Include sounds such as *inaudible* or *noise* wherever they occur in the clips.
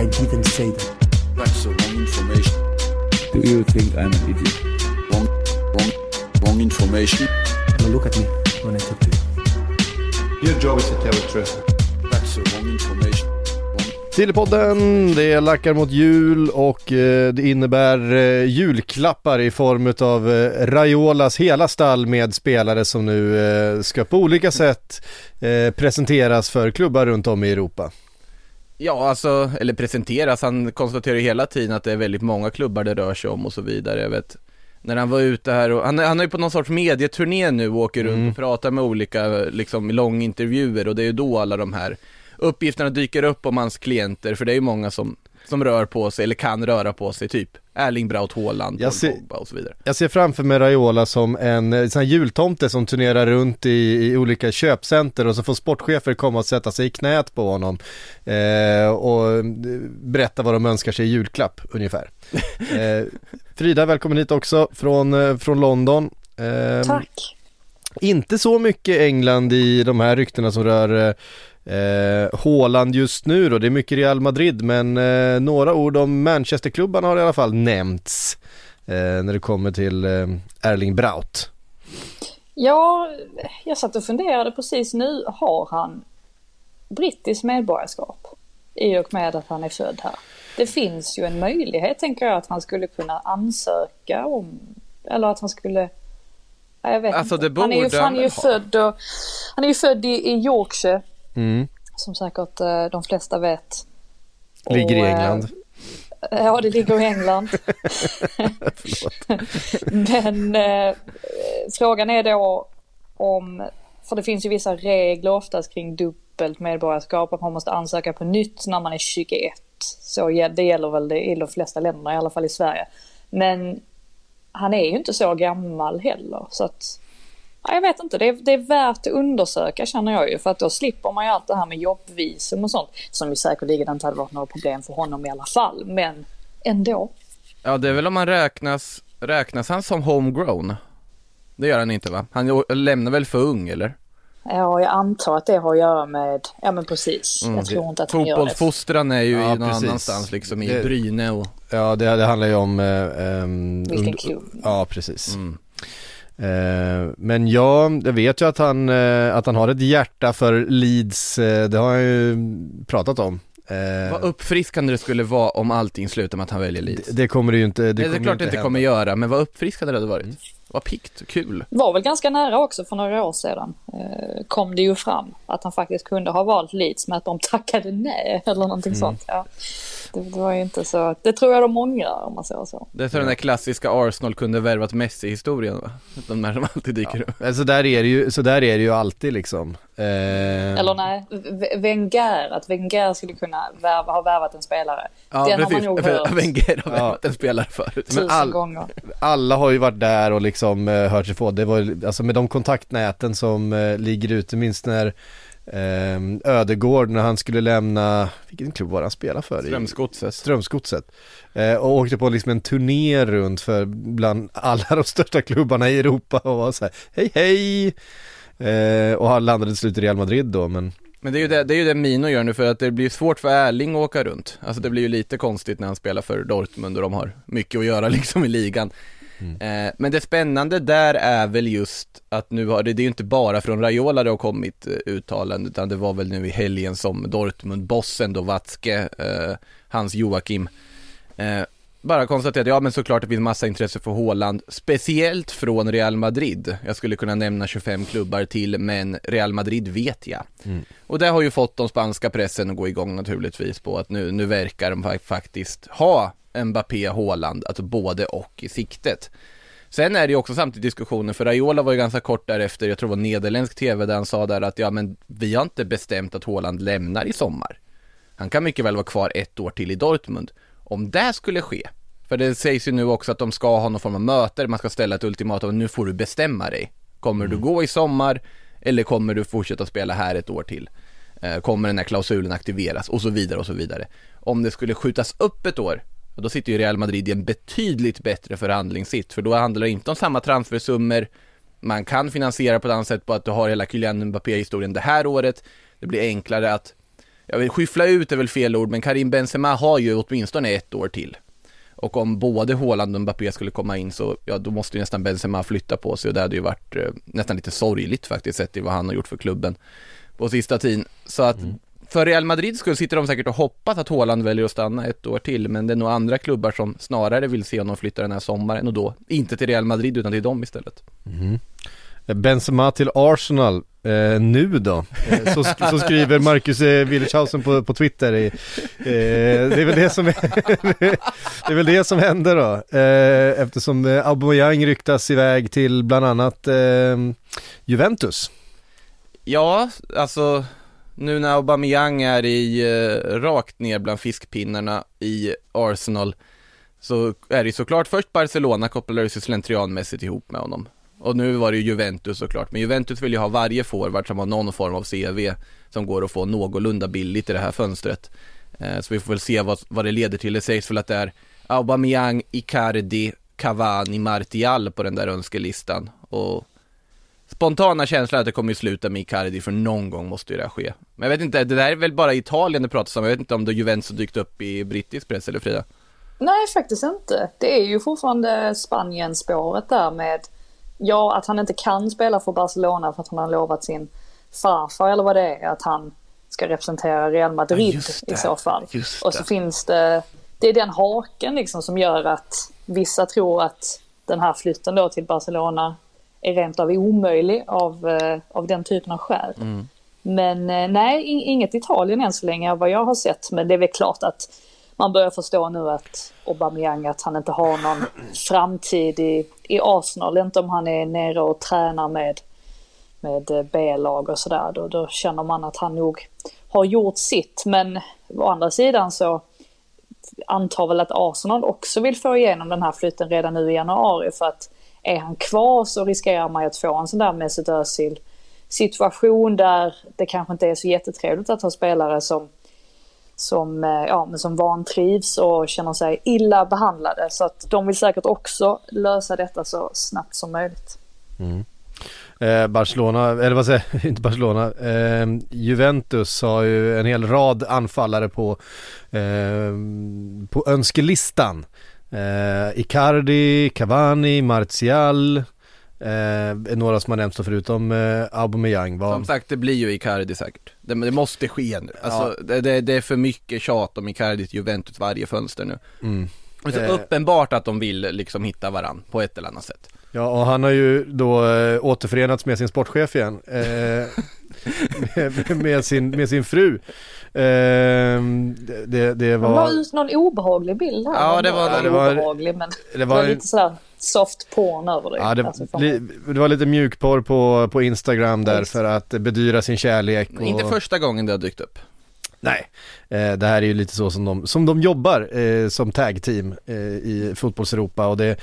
I didn't say that. That's the wrong information. Do you think I'm an idiot? Wrong, wrong, wrong information. Now look at me when I talk to you. Your job is to tell the truth. That's the wrong information. Sillypodden, det lackar mot jul och eh, det innebär eh, julklappar i form av eh, Raiolas hela stall med spelare som nu eh, ska på olika sätt presenteras för klubbar runt om i Europa. Ja, alltså, eller presenteras. Han konstaterar ju hela tiden att det är väldigt många klubbar det rör sig om och så vidare. Jag vet, när han var ute här och han, han är ju på någon sorts medieturné nu och åker runt och pratar med olika, liksom långintervjuer och det är ju då alla de här uppgifterna dyker upp om hans klienter, för det är ju många som, som rör på sig, eller kan röra på sig, typ Erling Braut Haaland, Jag Paul ser- Pogba och så vidare. Jag ser framför mig Raiola som en eh, sån här jultomte som turnerar runt i, i olika köpcenter och så får sportchefer komma och sätta sig i knät på honom eh, och eh, berätta vad de önskar sig i julklapp ungefär. *laughs* Eh, Frida, välkommen hit också från, eh, från London. Eh, Tack. Inte så mycket England i de här ryktena som rör eh, just nu då, det är mycket Real Madrid men eh, några ord om Manchesterklubbarna har i alla fall nämnts eh, när det kommer till eh, Erling Braut. Ja, jag satt och funderade precis nu. Har han brittiskt medborgarskap? I och med att han är född här. Det finns ju en möjlighet tänker jag att han skulle kunna ansöka om. Eller att han skulle... Ja, Jag vet Alltså, inte. han är ju, han är ju född och, Han är ju född i, i Yorkshire. Mm. Som säkert eh, de flesta vet. Ligger i Och, eh, England. *laughs* Ja, det ligger i England. *laughs* Men eh, frågan är då om, för det finns ju vissa regler oftast kring dubbelt medborgarskap, att man måste ansöka på nytt när man är 21. Så det gäller väl det i de flesta länderna, i alla fall i Sverige. Men han är ju inte så gammal heller, så att Ja, jag vet inte, det är, det är värt att undersöka känner jag ju för att då slipper man ju allt det här med jobbvisum och sånt som ju säkerligen inte hade varit några problem för honom i alla fall, men ändå. Ja, det är väl om han räknas, räknas han som homegrown? Det gör han inte va? Han lämnar väl för ung eller? Ja, jag antar att det har att göra med, ja men precis. Mm. Jag tror inte att han gör det. Fotbollsfostran är ju Ja, i någon precis. annanstans liksom, i Det- Bryne och Ja det, det handlar ju om eh, ehm, Vilken klubb. Ja precis. Mm. Eh, men ja, jag vet ju att han, eh, att han har ett hjärta för Leeds, eh, det har han ju pratat om. Vad uppfriskande det skulle vara om allting slutar med att han väljer Leeds. det, det kommer det ju inte, det, Det, det är klart det inte hända. kommer göra, men vad uppfriskande det hade varit. Vad piggt, kul. Var väl ganska nära också för några år sedan. Eh, kom det ju fram att han faktiskt kunde ha valt Leeds med att de tackade nej eller någonting Mm. sånt. Ja. Det, det var ju inte så, det tror jag de ångrar om man säger så. Det är så den där klassiska Arsenal kunde värvat Messi-historien va? De där som alltid dyker upp. Eh, Så där är det ju, så där är det ju alltid liksom. Eh, Eller nej, V- Wenger, att Wenger skulle kunna värva, ha värvat en spelare. Ja, Den har man precis. nog hört Wenger har Ja. värvat en spelare förut. tusen all- gånger. alla har ju varit där och liksom eh, hört sig få. Det var alltså med de kontaktnäten som eh, ligger ute, minst när eh, Ödegård när han skulle lämna, vilken klubb var han spelade för? i- Strömsgodset. Strömsgodset. Eh, och åkte på liksom en turné runt för bland alla de största klubbarna i Europa och var så här, hej hej! Eh, och han landade till slut i Real Madrid då men Men det är, ju det, det är ju det Mino gör nu för att det blir svårt för Erling att åka runt. Alltså det blir ju lite konstigt när han spelar för Dortmund och de har mycket att göra *laughs* liksom i ligan. Eh, men det spännande där är väl just att nu har det, det är ju inte bara från Raiola det har kommit eh, uttalande utan det var väl nu i helgen som Dortmund-bossen då Watzke, eh, Hans Joakim, eh, bara konstaterat, ja men såklart det finns massa intresse för Haaland, speciellt från Real Madrid. Jag skulle kunna nämna 25 klubbar till, men Real Madrid vet jag. Och det har ju fått de spanska pressen att gå igång naturligtvis på att nu, nu verkar de fa- faktiskt ha Mbappé, Haaland, alltså både och i siktet. Sen är det ju också samtidigt diskussioner, för Raiola var ju ganska kort därefter, jag tror det var nederländsk tv där han sa där att ja men vi har inte bestämt att Haaland lämnar i sommar. Han kan mycket väl vara kvar ett år till i Dortmund. Om det skulle ske, för det sägs ju nu också att de ska ha någon form av möte, man ska ställa ett ultimatum, nu får du bestämma dig. Kommer du gå i sommar eller kommer du fortsätta spela här ett år till? Eh, Kommer den här klausulen aktiveras och så vidare och så vidare. Om det skulle skjutas upp ett år, då sitter ju Real Madrid i en betydligt bättre förhandlingssitt, för då handlar det inte om samma transfersummor, man kan finansiera på ett annat sätt på att du har hela Kylian Mbappé-historien det här året, det blir enklare att, jag vill skyffla ut är väl fel ord, men Karim Benzema har ju åtminstone ett år till. Och om både Haaland och Mbappé skulle komma in så, ja då måste ju nästan Benzema flytta på sig och det hade ju varit eh, nästan lite sorgligt faktiskt sett till vad han har gjort för klubben på sista tiden. Så att mm för Real Madrid skulle sitter de säkert och hoppas att Haaland väljer att stanna ett år till, men det är nog andra klubbar som snarare vill se honom flytta den här sommaren och då inte till Real Madrid utan till dem istället. Benzema till Arsenal, eh, nu då? Eh, så, sk- så skriver Marcus eh, på, på Twitter. Eh, det är väl det som *laughs* det är väl det som händer då. Eh, eftersom eh, Aubameyang ryktas iväg till bland annat eh, Juventus. Ja, alltså nu när Aubameyang är i eh, rakt ner bland fiskpinnarna i Arsenal så är det såklart först Barcelona kopplar ju slentrianmässigt ihop med honom. Och nu var det ju Juventus såklart, men Juventus vill ju ha varje forward som har någon form av CV som går att få någorlunda billigt i det här fönstret. Eh, så vi får väl se vad, vad det leder till. Det sägs väl att det är Aubameyang, Icardi, Cavani, Martial på den där önskelistan. Och spontana känslan är att det kommer sluta med Icardi för någon gång måste ju det här ske. Men jag vet inte, det där är väl bara Italien det pratas om, jag vet inte om det Juventus har dykt upp i brittisk press eller Frida? Nej, faktiskt inte. Det är ju fortfarande Spanien-spåret där med, ja, att han inte kan spela för Barcelona för att han har lovat sin farfar eller vad det är, att han ska representera Real Madrid det. i så fall. Och så finns det, det är den haken liksom som gör att vissa tror att den här flytten då till Barcelona är rent av omöjlig av, eh, av den typen av skäl. Men eh, nej, in- inget Italien än så länge vad jag har sett. Men det är väl klart att man börjar förstå nu att Aubameyang, att han inte har någon framtid i, i Arsenal. Inte om han är nere och tränar med, med eh, B-lag och sådär. Då, då känner man att han nog har gjort sitt. Men å andra sidan så antar väl att Arsenal också vill få igenom den här flytten redan nu i januari. För att är han kvar så riskerar man ju att få en sån där Mesut Özil situation där det kanske inte är så jättetrevligt att ha spelare som som, eh, ja, men som vantrivs och känner sig illa behandlade. Så att de vill säkert också lösa detta så snabbt som möjligt. Mm. Eh, Barcelona, eller vad säger jag, *laughs* inte Barcelona, eh, Juventus har ju en hel rad anfallare på, eh, på önskelistan. Eh, Icardi, Cavani, Martial, eh, är några som har nämnts förutom eh, Aubameyang. Vad- Som sagt, det blir ju Icardi säkert. Det, det måste ske nu. Alltså, det, det, det är för mycket tjat om Icardi till Juventus varje fönster nu. Mm. Och så Eh. uppenbart att de vill liksom hitta varann på ett eller annat sätt. Ja, och han har ju då eh, återförenats med sin sportchef igen. Eh, *laughs* med, med, sin, med sin fru. Eh, det, det, det De la var... ut någon obehaglig bild här. Ja, det var- det var- obehaglig, men Det det var, var en- lite sådär soft porn över det. Ja, det, Alltså, li, man- det var lite mjukporr på, på Instagram där Just. för att bedyra sin kärlek. Och, Inte första gången det har dykt upp. Nej, eh, det här är ju lite så som de, som de jobbar eh, som tag team eh, i fotbolls-Europa och det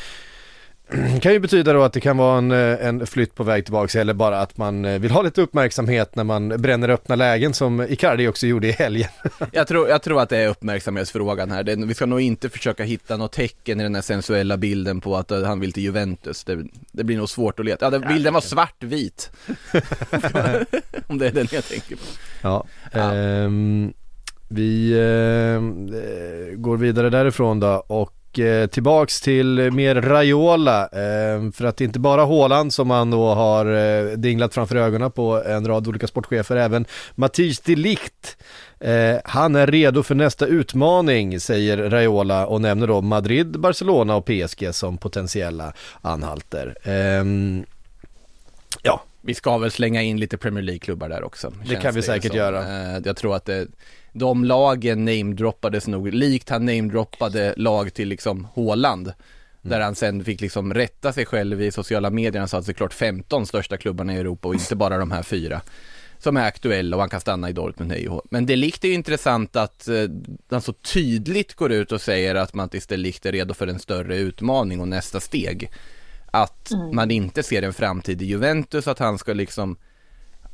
*clears throat* kan ju betyda då att det kan vara en, eh, en flytt på väg tillbaka eller bara att man eh, vill ha lite uppmärksamhet när man bränner öppna lägen som Icardi också gjorde i helgen. *laughs* Jag tror, jag tror att det är uppmärksamhetsfrågan här. Det, vi ska nog inte försöka hitta något tecken i den här sensuella bilden på att eh, han vill till Juventus. Det, det blir nog svårt att leta. Ja, den, bilden var svartvit. *laughs* Om det är den jag tänker på. Ja, Ja. ehm, vi eh, går vidare därifrån då och eh, tillbaks till mer Raiola ehm, för att det är inte bara Haaland som han då har eh, dinglat framför ögonen på en rad olika sportchefer, även Matthijs de Ligt eh, han är redo för nästa utmaning säger Raiola och nämner då Madrid, Barcelona och PSG som potentiella anhalter. Ehm, ja, Vi ska väl slänga in lite Premier League-klubbar där också. Det kan vi säkert som. göra. Eh, Jag tror att det, de lagen namedroppades nog, likt han namedroppade lag till liksom Haaland. Där han sen fick liksom rätta sig själv i sociala medier. Han sa att det är klart 15 största klubbarna i Europa och inte bara de här fyra. som är aktuella och han kan stanna i Dortmund hej. Men Delict är ju intressant att eh, han så tydligt går ut och säger att Mattis Delict är redo för en större utmaning och nästa steg. Att Mm. man inte ser en framtid i Juventus, att han ska liksom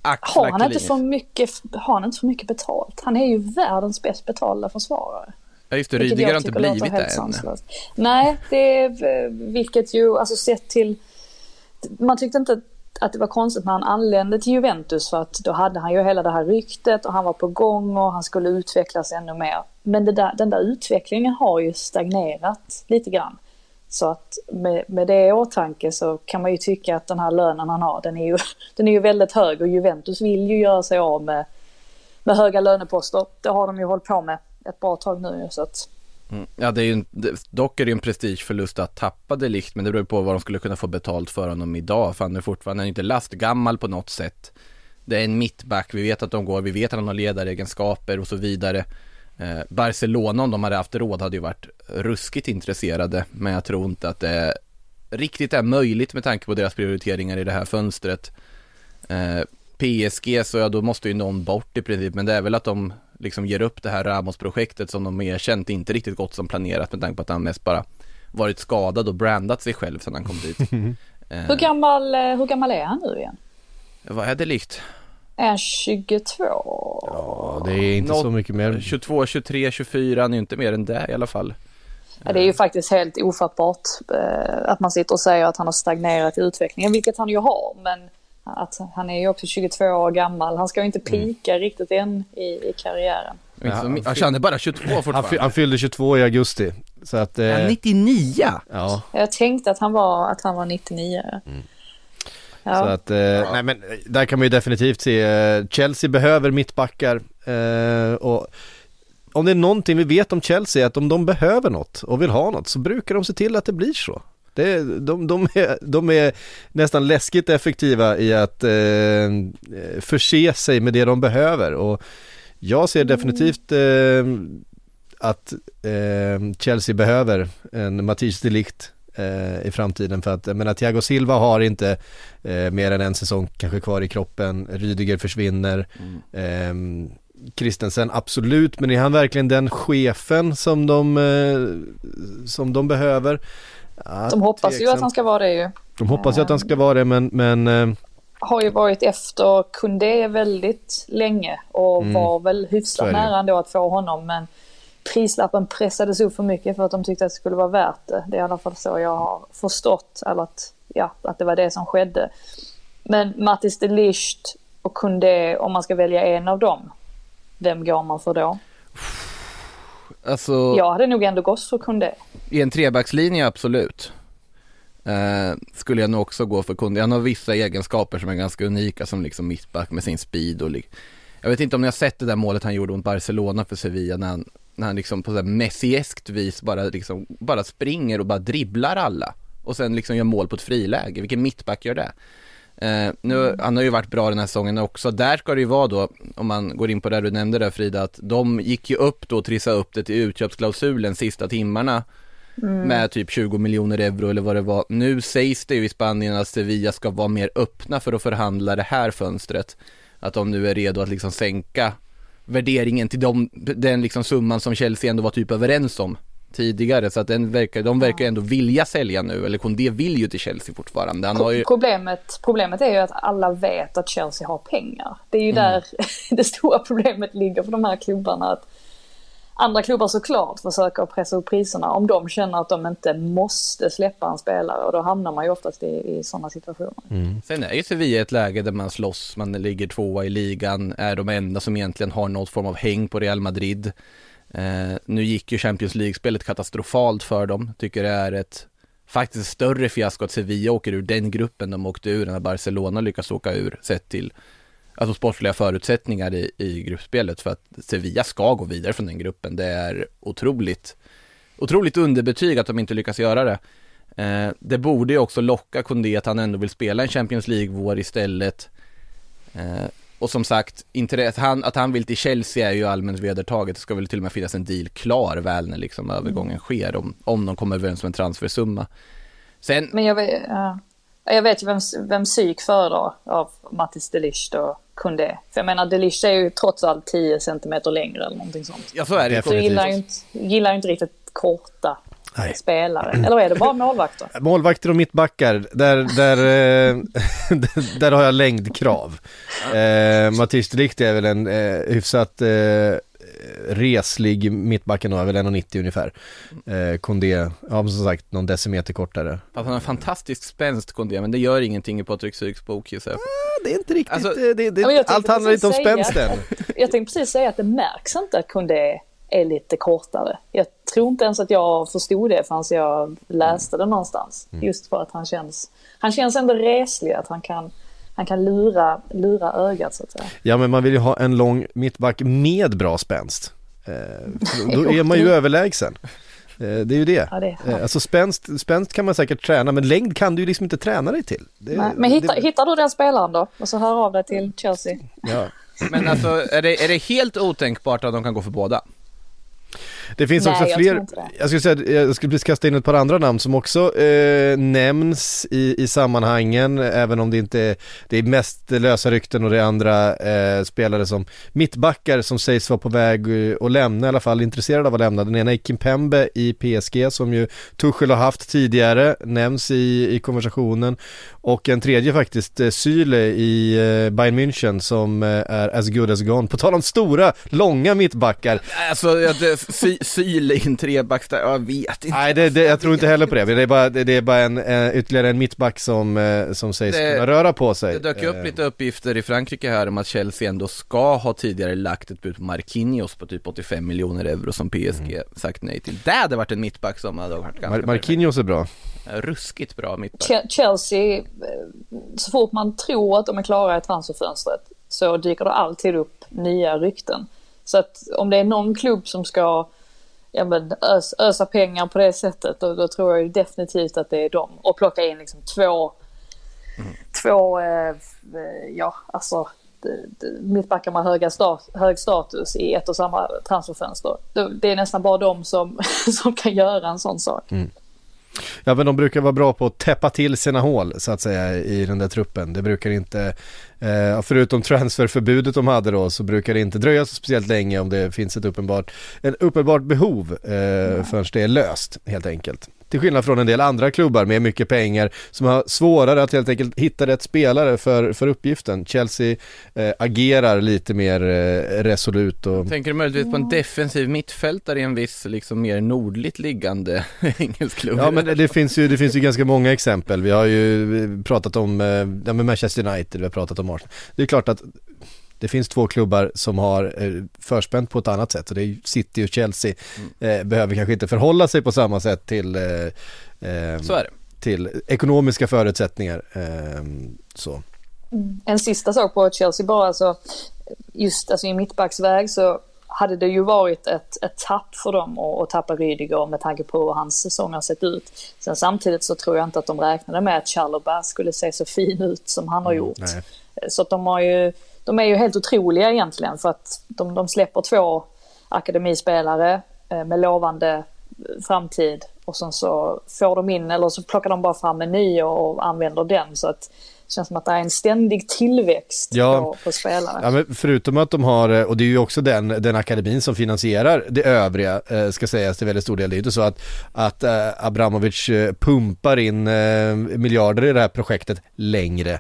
axla Har han, inte för mycket, har han inte för mycket betalt? Han är ju världens bäst betalda försvarare. Ja just det, Rydiger har inte blivit det än. sanslöst. Nej, det är vilket ju, alltså sett till, man tyckte inte att det var konstigt när han anlände till Juventus för att då hade han ju hela det här ryktet och han var på gång och han skulle utvecklas ännu mer. Men där, den där utvecklingen har ju stagnerat lite grann. Så att med, med det i åtanke så kan man ju tycka att den här lönen han har, den är ju, *laughs* den är ju väldigt hög och Juventus vill ju göra sig av med, med höga löneposter. Det har de ju hållit på med ett bra tag nu så att Mm. Ja, det är ju en, dock är det ju en prestigeförlust att tappa Delict, men det beror på vad de skulle kunna få betalt för honom idag, för han är fortfarande inte lastgammal på något sätt. Det är en mittback, vi vet att de går, vi vet att han har ledaregenskaper och så vidare. Eh, Barcelona, om de hade haft råd, hade ju varit ruskigt intresserade, men jag tror inte att det riktigt är möjligt med tanke på deras prioriteringar i det här fönstret. Eh, PSG, så ja, då måste ju någon bort i princip, men det är väl att de liksom ger upp det här Ramos-projektet som de erkänt inte riktigt gått som planerat med tanke på att han mest bara varit skadad och brandat sig själv sedan han kom dit. *laughs* eh, Hur gammal, hur gammal är han nu igen? vad är det likt? Är han 22? Ja, det är inte så Något- mycket mer. 22, 23, 24, han är ju inte mer än det i alla fall. Ja, det är ju faktiskt helt ofattbart eh, att man sitter och säger att han har stagnerat i utvecklingen, vilket han ju har. Men att han är ju också 22 år gammal. Han ska ju inte pika riktigt än i, i karriären. Ja, han, är bara 22 Han, fy- fortfarande. han fyllde 22 i augusti. Så att, eh, 99? ja. Jag tänkte att han var, att han var 99. Ja. Så att, eh, nej men eh, där kan man ju definitivt se, eh, Chelsea behöver mittbackar eh, och om det är någonting vi vet om Chelsea är att om de behöver något och vill ha något så brukar de se till att det blir så. Det, de, de, är, de är nästan läskigt effektiva i att eh, eh förse sig med det de behöver och jag ser definitivt eh, att eh, Chelsea behöver en Matisse Delict i framtiden för att jag menar Thiago Silva har inte eh, mer än en säsong kanske kvar i kroppen, Rydiger försvinner, Mm. eh, Christensen absolut, men är han verkligen den chefen som de, eh, som de behöver? Ja, De hoppas ju att han ska vara det ju. De hoppas ju att han ska vara det men, men eh, Har ju varit efter Kunde väldigt länge och Mm. var väl hyfsat nära ändå att få honom. Men prislappen pressades upp för mycket för att de tyckte att det skulle vara värt det. Det är i alla fall så jag har förstått. Eller att, ja, att det var det som skedde. Men Mattis de Ligt och Kunde, om man ska välja en av dem. Vem går man för då? Alltså, Jag hade nog ändå gått för Kunde. i en trebackslinje absolut. Eh, skulle jag nog också gå för Kunde. Han har vissa egenskaper som är ganska unika som liksom mittback med sin speed och Jag vet inte om ni har sett det där målet han gjorde mot Barcelona för Sevilla när han, när han liksom på så här messieskt vis bara liksom, bara springer och bara dribblar alla. Och sen liksom gör mål på ett friläge. Vilken mittback gör det? Eh, nu, han har ju varit bra den här säsongen också. Där ska det ju vara då, om man går in på det du nämnde där Frida, att de gick ju upp då och trissade upp det till utköpsklausulen sista timmarna med typ 20 miljoner euro eller vad det var. Nu sägs det ju i Spanien att Sevilla ska vara mer öppna för att förhandla det här fönstret. Att de nu är redo att liksom sänka värderingen till de, den liksom summan som Chelsea ändå var typ överens om tidigare. Så att den verkar, de verkar ändå vilja sälja nu, eller Kondé vill ju till Chelsea fortfarande. Han ju, Problemet, problemet är ju att alla vet att Chelsea har pengar. Det är ju Mm. där *laughs* det stora problemet ligger för de här klubbarna. Att andra klubbar såklart försöker pressa upp priserna om de känner att de inte måste släppa en spelare och då hamnar man ju oftast i, i sådana situationer. Sen är ju Sevilla ett läge där man slåss, man ligger tvåa i ligan, är de enda som egentligen har något form av häng på Real Madrid. Eh, nu gick ju Champions League-spelet katastrofalt för dem, tycker det är ett faktiskt större fiasko att Sevilla åker ur den gruppen de åkte ur än att Barcelona lyckas åka ur sett till alltså sportsliga förutsättningar i, i gruppspelet för att Sevilla ska gå vidare från den gruppen. Det är otroligt, otroligt underbetyg att de inte lyckas göra det. Eh, det borde ju också locka Kondé att han ändå vill spela en Champions League-vår istället. Eh, och som sagt, att, han, att han vill till Chelsea är ju allmänt vedertaget. Det ska väl till och med finnas en deal klar väl när liksom övergången sker, om, om de kommer överens om en transfersumma. Sen, Men jag vet, ja. jag vet ju vem, vem psyk föredrar av Mattis de Ligt och Kunde. För jag menar, Delish är ju trots allt 10 centimeter längre eller någonting sånt. Ja, så är det. Så du gillar ju inte, gillar ju inte riktigt korta Nej. spelare. Eller är det bara målvakter? *clears throat* Målvakter och mittbackar, där, där, eh, *laughs* där har jag längdkrav. Eh, Mattias de Ligt är väl en eh, hyfsat eh, reslig mittback ändå, är väl 1,90 ungefär. Eh, Kondé, ja som sagt någon decimeter kortare. Att han har en fantastisk spänst Kondé, men det gör ingenting i Patrik Syks bok gissar jag. Det är inte riktigt, Alltså- det, det, jag det, allt handlar inte om spänsten. att- *laughs* Jag tänkte precis säga att det märks inte att Kunde är lite kortare. Jag tror inte ens att jag förstod det förrän jag läste det någonstans. Mm. Just för att han känns, han känns ändå reslig, att han kan, han kan lura, lura ögat så att säga. Ja men man vill ju ha en lång mittback med bra spänst. Eh, då *laughs* är man ju överlägsen. Eh, det är ju det. Ja, det är Eh, alltså spänst, spänst kan man säkert träna men längd kan du ju liksom inte träna dig till. Det, Nej, men hitta, det, hittar du den spelaren då? Och så hör av dig till Chelsea. ja. Men alltså, är det, är det helt otänkbart att de kan gå för båda? Det finns Nej, också jag fler, jag skulle säga, jag skulle kasta in ett par andra namn som också eh, nämns i, i sammanhangen, även om det inte är, det är mest lösa rykten och det är andra eh, spelare som mittbackar som sägs vara på väg eh, att lämna, i alla fall intresserade av att lämna. Den ena är Kimpembe i PSG som ju Tuchel har haft tidigare, nämns i, i konversationen. Och en tredje faktiskt, eh, Syle i eh, Bayern München som eh, är as good as gone. På tal om stora, långa mittbackar. Alltså, jag- det- sy, syl i en trebacks där, jag vet inte. Nej, det, det, jag tror inte heller på det. Det är bara, det, det är bara en, eh, ytterligare en mittback som, eh, som sägs Det- kunna röra på sig. Det dök upp Eh, lite uppgifter i Frankrike här om att Chelsea ändå ska ha tidigare lagt ett bud på Marquinhos på typ 85 miljoner euro som PSG sagt nej till. Det hade varit en mittback som hade varit ganska Mar- Marquinhos är bra. Ruskigt bra mittback. Che- Chelsea, eh, så fort man tror att de är klara i transferfönstret så dyker det alltid upp nya rykten. Så att om det är någon klubb som ska ja, men, ös, ösa pengar på det sättet då, då tror jag ju definitivt att det är dem. Och plocka in liksom två, två eh, eh ja alltså mittbackar med höga stat, hög status i ett och samma transferfönster. Det, är nästan bara de som, *laughs* som kan göra en sån sak. Mm. Ja men de brukar vara bra på att täppa till sina hål så att säga i den där truppen. Det brukar inte, eh, förutom transferförbudet de hade då, så brukar det inte dröja så speciellt länge om det finns ett uppenbart, en uppenbart behov eh, förrän det är löst helt enkelt. Till skillnad från en del andra klubbar med mycket pengar som har svårare att helt enkelt hitta rätt spelare för, för uppgiften. Chelsea eh, agerar lite mer eh, resolut och Tänker du möjligtvis på en defensiv mittfältare i en viss liksom mer nordligt liggande *laughs* engelsk klubb? Ja men det- det finns ju, det finns ju ganska många exempel. Vi har ju pratat om, eh, ja med Manchester United, vi har pratat om Arsenal. Det är klart att det finns två klubbar som har eh, förspänt på ett annat sätt och det är ju City och Chelsea. Eh, behöver kanske inte förhålla sig på samma sätt till, eh, eh, Så är det. till ekonomiska förutsättningar. Eh, så. En sista sak på Chelsea bara alltså, just alltså i mittbacksväg så hade det ju varit ett, ett tapp för dem att, att tappa Rydiger med tanke på hur hans säsong har sett ut. Sen samtidigt så tror jag inte att de räknade med att Chalobah skulle se så fin ut som han har gjort. nej. Så att de har ju, de är ju helt otroliga egentligen för att de, de släpper två akademispelare eh, med lovande framtid och sen så får de in eller så plockar de bara fram en ny och, använder den så att det känns som att det är en ständig tillväxt Ja. på, på spelare. Ja men förutom att de har, eh, och det är ju också den, den akademin som finansierar det övriga, eh, ska sägas till väldigt stor del. Det är ju inte så att, att eh, Abramovic eh, pumpar in eh, miljarder i det här projektet längre,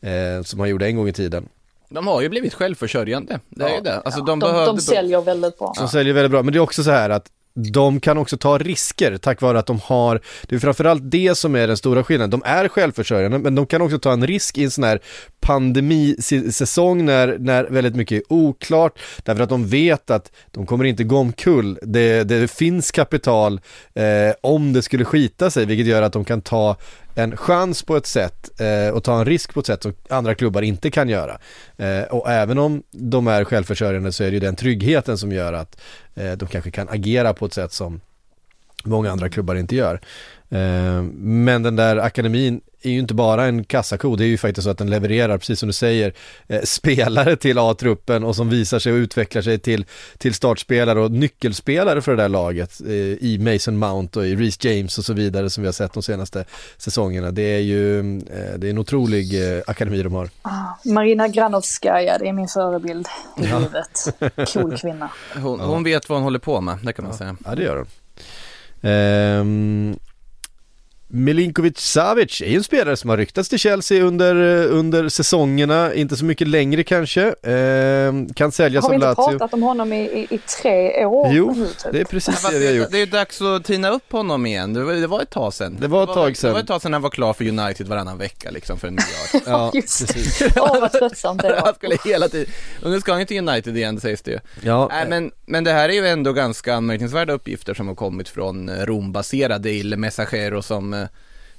eh, som han gjorde en gång i tiden. De har ju blivit självförsörjande, det är ju det. Alltså de, de, behövde... de säljer väldigt bra. Som säljer väldigt bra, men det är också så här att de kan också ta risker tack vare att de har, det är framförallt det som är den stora skillnaden. De är självförsörjande men de kan också ta en risk i en sån här pandemisäsong när, när väldigt mycket är oklart därför att de vet att de kommer inte gå omkull. Det, det finns kapital eh, om det skulle skita sig vilket gör att de kan ta en chans på ett sätt eh, och ta en risk på ett sätt som andra klubbar inte kan göra. Eh, och även om de är självförsörjande så är det ju den tryggheten som gör att Eh, de kanske kan agera på ett sätt som många andra klubbar inte gör. Eh, Men den där akademin är ju inte bara en kassako, det är ju faktiskt så att den levererar, precis som du säger, eh, *laughs* spelare till A-truppen och som visar sig och utvecklar sig till, till startspelare och nyckelspelare för det där laget eh, i Mason Mount och i Reece James och så vidare som vi har sett de senaste säsongerna. Det är ju det är en otrolig akademi de har. Marina Granovskaja, det är min förebild i livet. Cool *laughs* kvinna. Hon, hon vet vad hon håller på med, det kan man säga. Ja det gör de. Ehm, Milinkovic Savic är ju en spelare som har ryktats till Chelsea under, eh, under säsongerna, inte så mycket längre kanske. Ehm, kan säljas Har vi inte Lazio. pratat om honom i, i, i tre år Jo, nu typ? det är precis det vi har gjort. det är dags att tina upp honom igen, det var, det var ett tag sedan. Det var ett tag sedan. Det var ett tag sedan han var klar för United varannan vecka liksom för en miljard. *laughs* Ja, Just precis. det. Åh vad tröttsamt det *laughs* han var. skulle hela tiden, och nu ska han ju till United igen sägs det ju. Ja, Nej men, men det här är ju ändå ganska anmärkningsvärda uppgifter som har kommit från eh, Rom-baserade Il Messaggero som eh,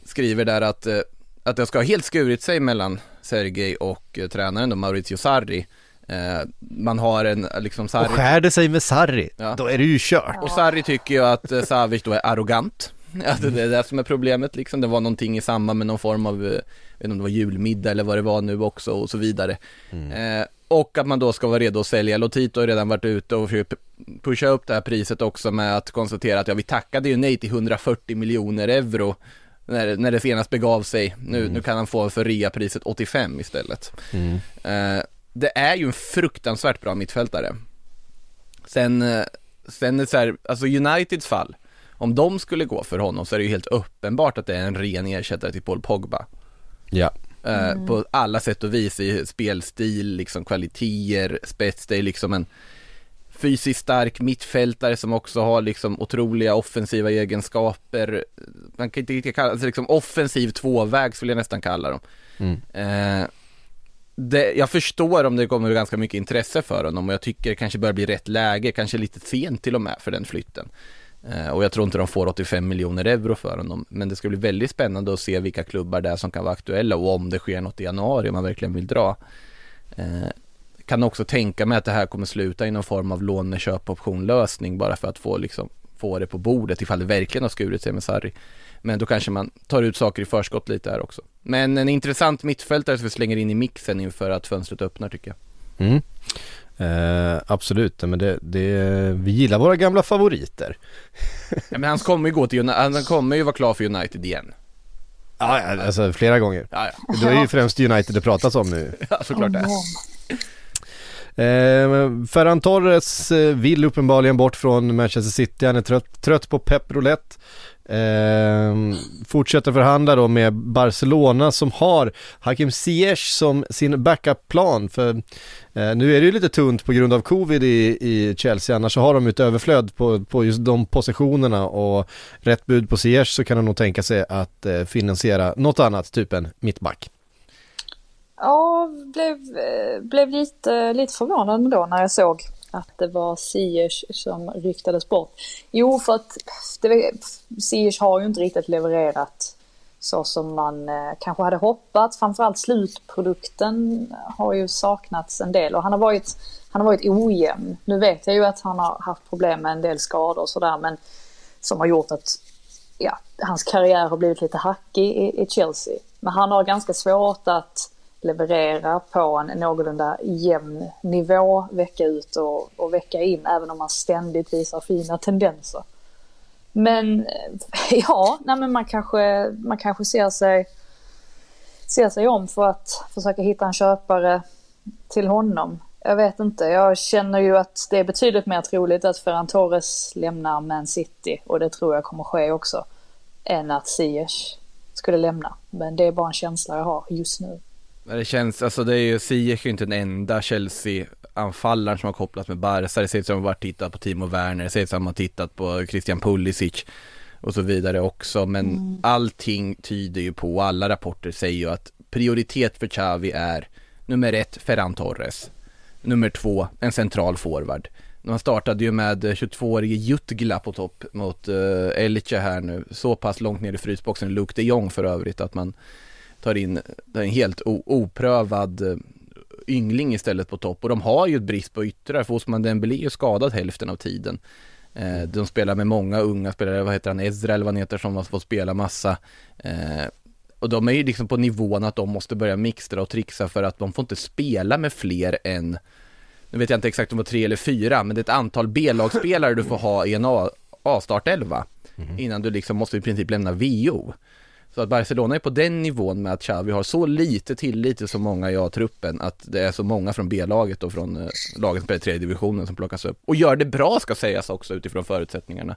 skriver där att, eh, att det ska ha helt skurit sig mellan Sergej och eh, tränaren då, Maurizio Sarri. Eh, man har en, eh, liksom och Sarri, skär det sig med Sarri, Ja. då är det ju kört. och Sarri tycker ju att eh, Savic då är arrogant. Att *laughs* det är det som är problemet liksom. Det var någonting i samband med någon form av, eh, jag vet inte om det var julmiddag eller vad det var nu också och så vidare. Eh, och att man då ska vara redo att sälja. Lotito har redan varit ute och försökt pusha upp det här priset också med att konstatera att ja, vi tackade ju nej till 140 miljoner euro när, när det senast begav sig. Nu, nu kan han få för rea-priset 85 istället. Eh, det är ju en fruktansvärt bra mittfältare. Sen, eh, sen är så här, alltså Uniteds fall, om de skulle gå för honom så är det ju helt uppenbart att det är en ren ersättare till Paul Pogba. Ja. Eh, På alla sätt och vis i spelstil, liksom kvaliteter, spets, det är liksom en fysiskt stark mittfältare som också har liksom otroliga offensiva egenskaper. Man kan inte riktigt kalla det liksom offensiv tvåväg skulle jag nästan kalla dem. Eh, det, jag förstår om det kommer ganska mycket intresse för honom och jag tycker det kanske börjar bli rätt läge, kanske lite sent till och med för den flytten. Eh, och jag tror inte de får 85 miljoner euro för honom, men det ska bli väldigt spännande att se vilka klubbar det är som kan vara aktuella och om det sker något i januari om man verkligen vill dra. Eh, kan också tänka mig att det här kommer sluta i någon form av låneköpoptionlösning bara för att få, liksom, få det på bordet ifall det verkligen har skurit sig med Sarri. Men då kanske man tar ut saker i förskott lite här också. Men en intressant mittfältare som vi slänger in i mixen inför att fönstret öppnar tycker jag. Mm. Eh, absolut, men det, det, vi gillar våra gamla favoriter. *laughs* Ja, men han kommer ju gå till United, han kommer ju vara klar för United igen. Ja, ja, alltså flera gånger. Ja, ja. Det är ju främst United det pratas om nu. *laughs* ja såklart det. Eh, Ferran Torres eh, vill uppenbarligen bort från Manchester City, han är trött, trött på Pep Roulette. Eh, fortsätter förhandla då med Barcelona som har Hakim Ziyech som sin backup-plan för eh, nu är det ju lite tunt på grund av covid i, i Chelsea annars så har de ett överflöd på, på just de positionerna och rätt bud på Ziyech så kan de nog tänka sig att eh, finansiera något annat, typ en mittback. Ja, blev, eh, blev lite, lite förvånad ändå när jag såg att det var Ziyech som ryktades bort. Jo, för att det, Ziyech har ju inte riktigt levererat så som man eh, kanske hade hoppats. Framförallt slutprodukten har ju saknats en del och han har varit, han har varit ojämn. Nu vet jag ju att han har haft problem med en del skador och sådär men som har gjort att ja, hans karriär har blivit lite hackig i, i Chelsea. Men han har ganska svårt att leverera på en någorlunda jämn nivå vecka ut och, och vecka in även om man ständigt visar fina tendenser. Men eh, *laughs* ja, nej men man kanske, man kanske ser sig ser sig om för att försöka hitta en köpare till honom. Jag vet inte, jag känner ju att det är betydligt mer troligt att Ferran Torres lämnar Man City och det tror jag kommer ske också. Än att Ziyech skulle lämna. Men det är bara en känsla jag har just nu. Det känns, alltså det är ju, Ziyech är ju inte den enda Chelsea-anfallaren som har kopplats med Barca. Det som att de har tittat på Timo Werner, det som att de har tittat på Christian Pulisic och så vidare också. Men allting tyder ju på, alla rapporter säger ju att prioritet för Xavi är nummer ett, Ferran Torres. Nummer två, en central forward. Man startade ju med 22-årige Jutgla på topp mot uh, Elche här nu. Så pass långt ner i frysboxen, Luke de Jong för övrigt, att man tar in en helt oprövad eh, yngling istället på topp. Och de har ju ett brist på yttrar, för Osman Dembélé är skadad hälften av tiden. Eh, de spelar med många unga spelare, vad heter han, Ezra eller vad han heter, som har fått spela massa. Eh, och de är ju liksom på nivån att de måste börja mixtra och trixa för att de får inte spela med fler än, nu vet jag inte exakt om det var tre eller fyra, men det är ett antal B-lagsspelare du får ha i en A-startelva innan du liksom måste i princip lämna VO. Så att Barcelona är på den nivån med att Xavi har så lite tillit till så många i A-truppen att det är så många från B-laget och från eh, lagen som spelar i tredje divisionen som plockas upp. Och gör det bra ska sägas också utifrån förutsättningarna.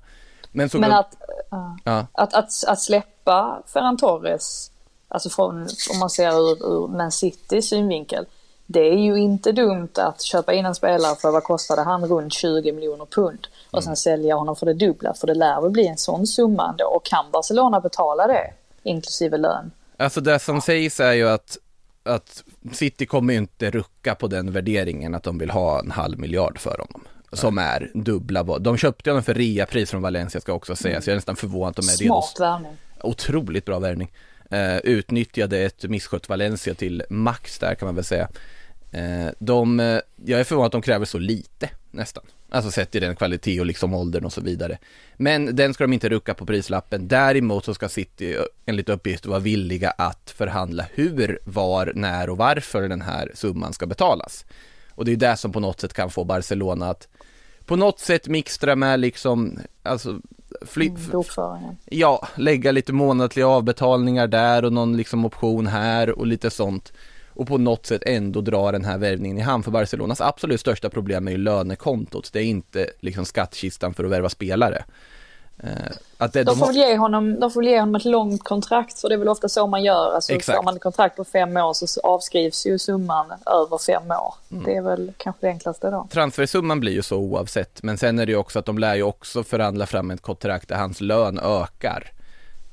Men Men att, ja. Ja. att, att, att släppa Ferran Torres, alltså från, om man ser ur, ur Man Citys synvinkel, det är ju inte dumt att köpa in en spelare för vad kostade han? Runt 20 miljoner pund. Och sen sälja honom för det dubbla, för det lär väl bli en sån summa ändå. Och kan Barcelona betala det, inklusive lön? Alltså det som sägs är ju att, att City kommer ju inte rucka på den värderingen att de vill ha en halv miljard för honom. Som är dubbla vad, de köpte honom för reapris från Valencia ska också sägas, jag är nästan förvånad att de är redo. Smart värvning. Otroligt bra värvning. Eh, utnyttjade ett misskött Valencia till max där kan man väl säga. Eh, de, eh, jag är förvånad att de kräver så lite nästan. Alltså sett i den kvalitet och liksom åldern och så vidare. Men den ska de inte rucka på prislappen. Däremot så ska City enligt uppgift vara villiga att förhandla hur, var, när och varför den här summan ska betalas. Och det är det som på något sätt kan få Barcelona att på något sätt mixtra med liksom, alltså fly, Mm. Ja, lägga lite månatliga avbetalningar där och någon liksom option här och lite sånt. Och på något sätt ändå dra den här värvningen i hamn. För Barcelonas absolut största problem är ju lönekontot. Det är inte liksom skattkistan för att värva spelare. Eh, att det, De får, väl ge honom, de får ge honom ett långt kontrakt, för det är väl ofta så man gör. Alltså, Exakt. Har man ett kontrakt på fem år så avskrivs ju summan över fem år. Mm. Det är väl kanske det enklaste då. Transfersumman blir ju så oavsett, men sen är det ju också att de lär ju också förhandla fram ett kontrakt där hans lön ökar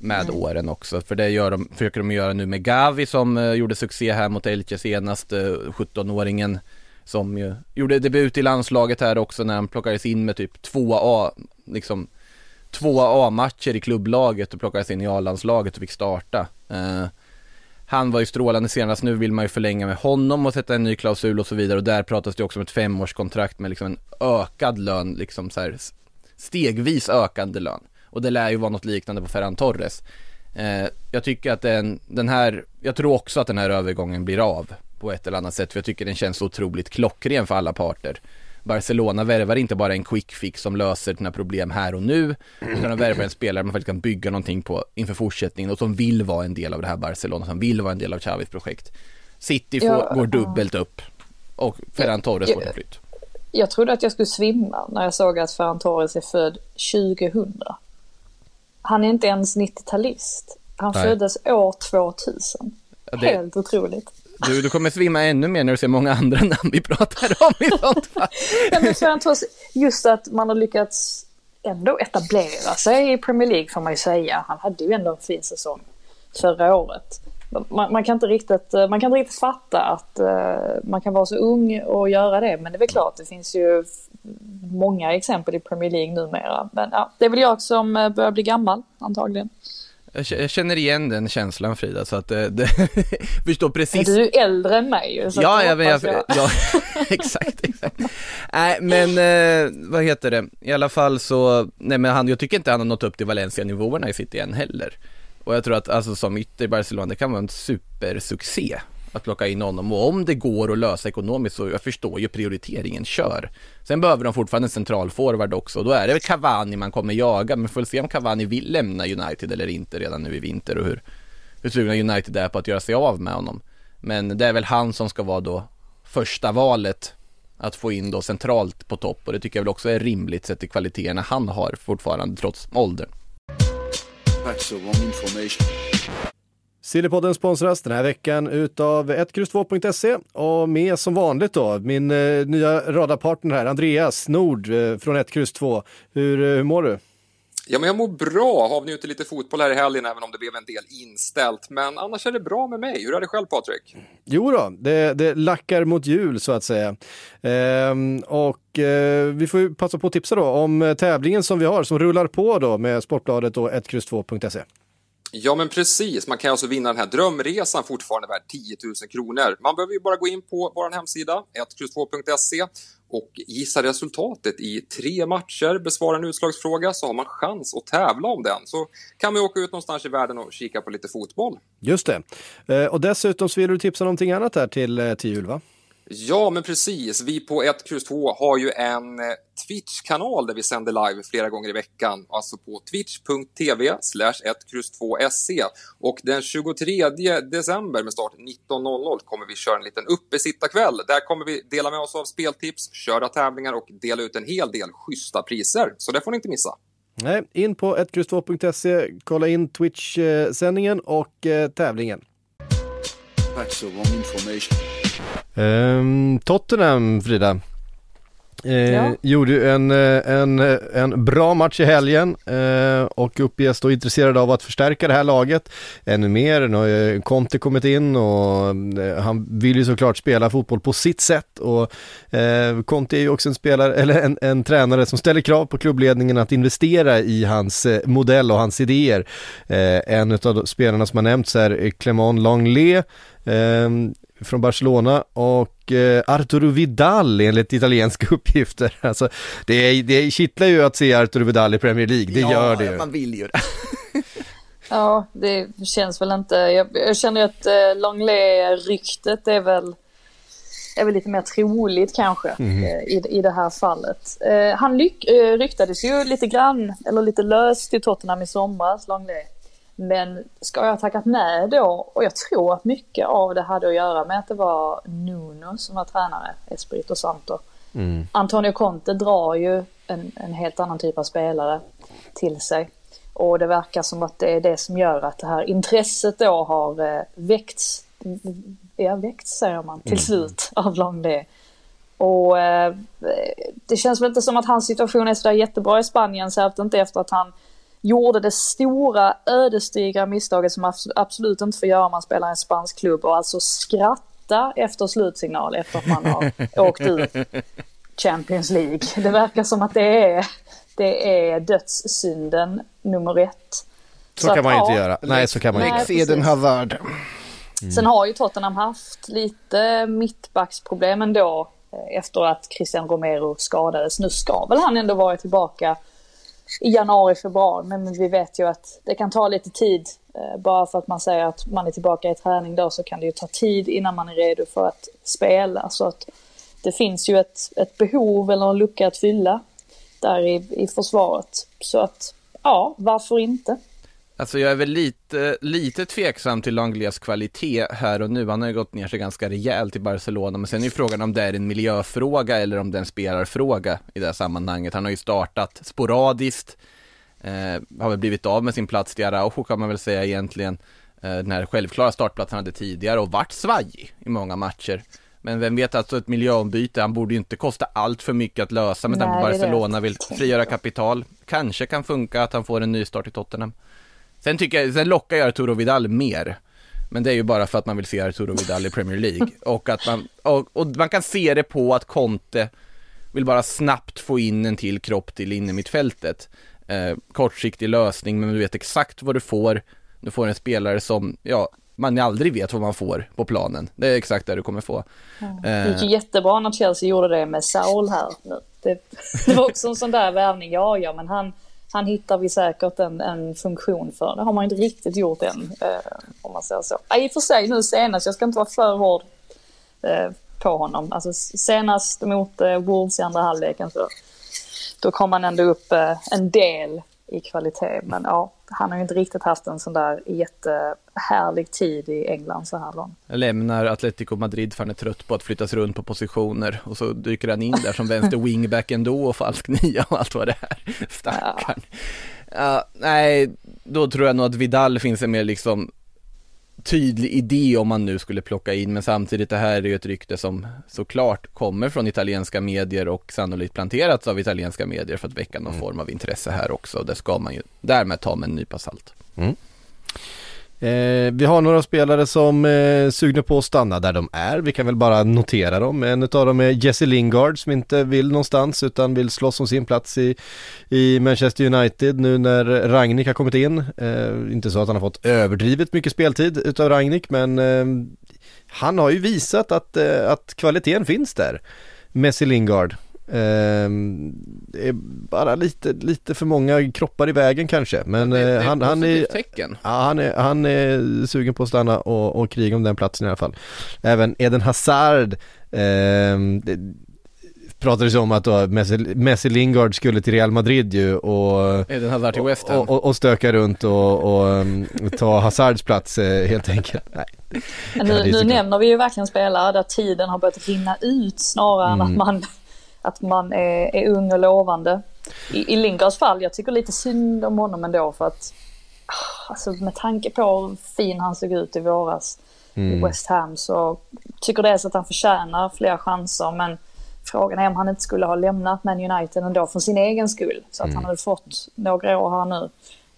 med åren också, för det gör de, försöker de göra nu med Gavi som eh, gjorde succé här mot Elche senast, eh, 17-åringen som ju gjorde debut i landslaget här också när han plockades in med typ två A, liksom två A-matcher i klubblaget och plockades in i A-landslaget och fick starta. Eh, han var ju strålande senast, nu vill man ju förlänga med honom och sätta en ny klausul och så vidare och där pratas det också om ett femårskontrakt med liksom en ökad lön, liksom så här stegvis ökande lön. Och det lär ju vara något liknande på Ferran Torres. Eh, jag tycker att den, den här, jag tror också att den här övergången blir av på ett eller annat sätt för jag tycker den känns otroligt klockren för alla parter. Barcelona värvar inte bara en quick fix som löser dina problem här och nu, utan de värvar en spelare man faktiskt kan bygga någonting på inför fortsättningen och som vill vara en del av det här Barcelona, som vill vara en del av Xavis projekt. City får, Ja, går dubbelt upp och Ferran Torres får en flytt. Jag trodde att jag skulle svimma när jag såg att Ferran Torres är född 2000. Han är inte ens 90-talist. Han Nej. föddes år 2000. Ja, det- Helt otroligt. Du, du kommer svimma ännu mer när du ser många andra *laughs* namn vi pratar om i sånt fall. *laughs* Ja, men just att man har lyckats ändå etablera sig i Premier League får man ju säga. Han hade ju ändå en fin säsong förra året. Man, man, kan, inte riktigt, eh, man kan inte riktigt fatta att eh, man kan vara så ung och göra det. Men det är väl klart, det finns ju många exempel i Premier League numera. Men ja, det är väl jag som eh, börjar bli gammal antagligen. Jag jag känner igen den känslan Frida, så att det, *laughs* det förstår Men precis. du är äldre än mig ju. så Ja, jag, jag, hoppas *laughs* ja, *laughs* exakt, exakt. Nej, men eh, vad heter det? I alla fall så, nej men han, jag tycker inte han har nått upp till Valencia-nivåerna i City än heller. Och jag tror att, alltså som ytter i Barcelona, det kan vara en supersuccé att plocka in honom. Och om det går att lösa ekonomiskt så jag förstår ju prioriteringen, kör. Sen behöver de fortfarande en central forward också och då är det väl Cavani man kommer jaga, men får väl se om Cavani vill lämna United eller inte redan nu i vinter och hur, hur sugna United är på att göra sig av med honom. Men det är väl han som ska vara då första valet att få in då centralt på topp och det tycker jag väl också är rimligt sett till kvaliteterna han har fortfarande trots åldern. That's the wrong information. Sillypodden sponsras den här veckan utav 1X2.se och med som vanligt då min eh, nya radarpartner här, Andreas Nord eh, från 1X2. Hur, eh, hur mår du? Ja, men jag mår bra. Har njutit lite fotboll här i helgen, även om det blev en del inställt. Men annars är det bra med mig. Hur är det själv, Patrik? Jo då, det, det lackar mot jul så att säga. Ehm, och eh, vi får ju passa på att tipsa då om tävlingen som vi har som rullar på då med Sportbladet och 1X2.se. Ja, men precis. Man kan alltså vinna den här drömresan fortfarande värd 10 000 kronor. Man behöver ju bara gå in på vår hemsida, 1X2.se, och gissa resultatet i tre matcher, besvara en utslagsfråga så har man chans att tävla om den. Så kan man åka ut någonstans i världen och kika på lite fotboll. Just det. Eh, och dessutom så vill du tipsa om någonting annat här till, eh, till jul va? Ja, men precis. Vi på 1, X 2 har ju en eh, Twitch-kanal där vi sänder live flera gånger i veckan. Alltså på twitch.tv slash 1X2SC. Och den 23 december med start 19.00 kommer vi köra en liten uppesittarkväll. Där kommer vi dela med oss av speltips, köra tävlingar och dela ut en hel del schyssta priser. Så det får ni inte missa. Nej, in på 1X2.se, kolla in Twitch-sändningen och eh, tävlingen. That's the wrong information. Ehm, Tottenham, Frida. Eh, Ja. Gjorde en, eh, en, eh, en bra match i helgen eh, och uppges då intresserade av att förstärka det här laget ännu mer. Nu har ju Conte kommit in och eh, han vill ju såklart spela fotboll på sitt sätt och eh, Conte är ju också en spelare, eller en, en tränare som ställer krav på klubbledningen att investera i hans modell och hans idéer. En av spelarna som har nämnts är Clement Langlais eh, från Barcelona och eh, Arturo Vidal enligt italienska *laughs* uppgifter. Alltså, det, det kittlar ju att se Arturo Vidal i Premier League, det gör det ju. man vill ju det. *laughs* Ja, det känns väl inte. Jag, jag känner ju att eh, Longley-ryktet är väl, är väl lite mer troligt kanske eh, i, i det här fallet. Eh, han lyck, eh, ryktades ju lite grann, eller lite löst till Tottenham i somras, Longley. Men ska jag tackat nej då? Och jag tror att mycket av det hade att göra med att det var Nuno som var tränare, Espirito Santo. Mm. Antonio Conte drar ju en, en helt annan typ av spelare till sig. Och det verkar som att det är det som gör att det här intresset då har eh, väckts, ja väckts säger man, till slut av Longley. Och eh, det känns väl inte som att hans situation är sådär jättebra i Spanien, särskilt inte efter att han gjorde det stora ödesdigra misstaget som abs- absolut inte får göra om man spelar i en spansk klubb och alltså skratta efter slutsignal efter att man har *laughs* åkt ut Champions League. Det verkar som att det är, det är dödssynden nummer ett. Så kan att, man ju inte ja, göra. Nej, så kan man Nej, inte. Eden Hazard. Sen har ju Tottenham haft lite mittbacksproblem ändå eh, efter att Christian Romero skadades. Nu ska väl han ändå vara tillbaka i januari, februari, men vi vet ju att det kan ta lite tid. Eh, bara för att man säger att man är tillbaka i träning då så kan det ju ta tid innan man är redo för att spela. Så att det finns ju ett, ett behov eller en lucka att fylla där i, i försvaret. Så att ja, varför inte? Alltså jag är väl lite, lite tveksam till Langleas kvalitet här och nu. Han har ju gått ner sig ganska rejält i Barcelona, men sen är ju frågan om det är en miljöfråga eller om det är en spelarfråga i det här sammanhanget. Han har ju startat sporadiskt, eh, har väl blivit av med sin plats till Araujo kan man väl säga egentligen. Eh, den här självklara startplatsen han hade tidigare och varit svajig i många matcher. Men vem vet, alltså ett miljöombyte, han borde ju inte kosta allt för mycket att lösa med tanke på. Barcelona vill frigöra kapital. Kanske kan funka att han får en nystart i Tottenham. Sen tycker jag, sen lockar jag Arturo Vidal mer. Men det är ju bara för att man vill se Arturo Vidal i Premier League. *laughs* Och att man, och, och man kan se det på att Conte vill bara snabbt få in en till kropp till innermittfältet. Eh, kortsiktig lösning, men du vet exakt vad du får. Du får en spelare som, ja, man aldrig vet vad man får på planen. Det är exakt det du kommer få. Det gick ju Eh, jättebra när Chelsea gjorde det med Saul här. Det, *laughs* det var också en sån där värvning. Ja, ja, men han, han hittar vi säkert en, en funktion för. Det har man inte riktigt gjort än, eh, om man säger så. I och för sig nu senast, jag ska inte vara för hård eh, på honom. Alltså senast mot eh, Wolves i andra halvleken så då kom han ändå upp eh, en del i kvalitet. Men ja, han har ju inte riktigt haft en sån där jättehärlig tid i England så här långt. lämnar Atletico Madrid för han är trött på att flyttas runt på positioner och så dyker han in där som vänster wingback ändå och falsk nia och allt vad det är. Stackarn. Ja, nej, då tror jag nog att Vidal finns en mer liksom tydlig idé om man nu skulle plocka in, men samtidigt det här är ju ett rykte som såklart kommer från italienska medier och sannolikt planterats av italienska medier för att väcka någon form av intresse här också. Det ska man ju därmed ta med en nypa salt. Eh, vi har några spelare som är sugna på att stanna där de är. Vi kan väl bara notera dem. En av dem är Jesse Lingard som inte vill någonstans utan vill slåss om sin plats i, i Manchester United nu när Ragnik har kommit in. Eh, inte så att han har fått överdrivet mycket speltid utav Ragnik men eh, han har ju visat att, eh, att kvaliteten finns där. Messi Lingard. Ehm, det är bara lite, lite för många kroppar i vägen kanske men det, det eh, han, han är tecken. Ja, han är, han är sugen på att stanna och, och kriga om den platsen i alla fall. Även Eden Hazard ehm, det pratades om att då Messi, Messi Lingard skulle till Real Madrid ju och Eden Hazard till West Ham. och, och, och stöka runt och, och um, ta Hazards plats eh, helt enkelt. Nej. Nu, nu nämner vi ju verkligen spelare där tiden har börjat rinna ut snarare än att man, att man är, är ung och lovande. I, I Lingards fall, jag tycker lite synd om honom ändå för att ah, alltså med tanke på hur fin han såg ut i våras i West Ham så tycker dels att han förtjänar fler chanser men frågan är om han inte skulle ha lämnat Man United ändå för sin egen skull. Så att han hade fått några år här nu.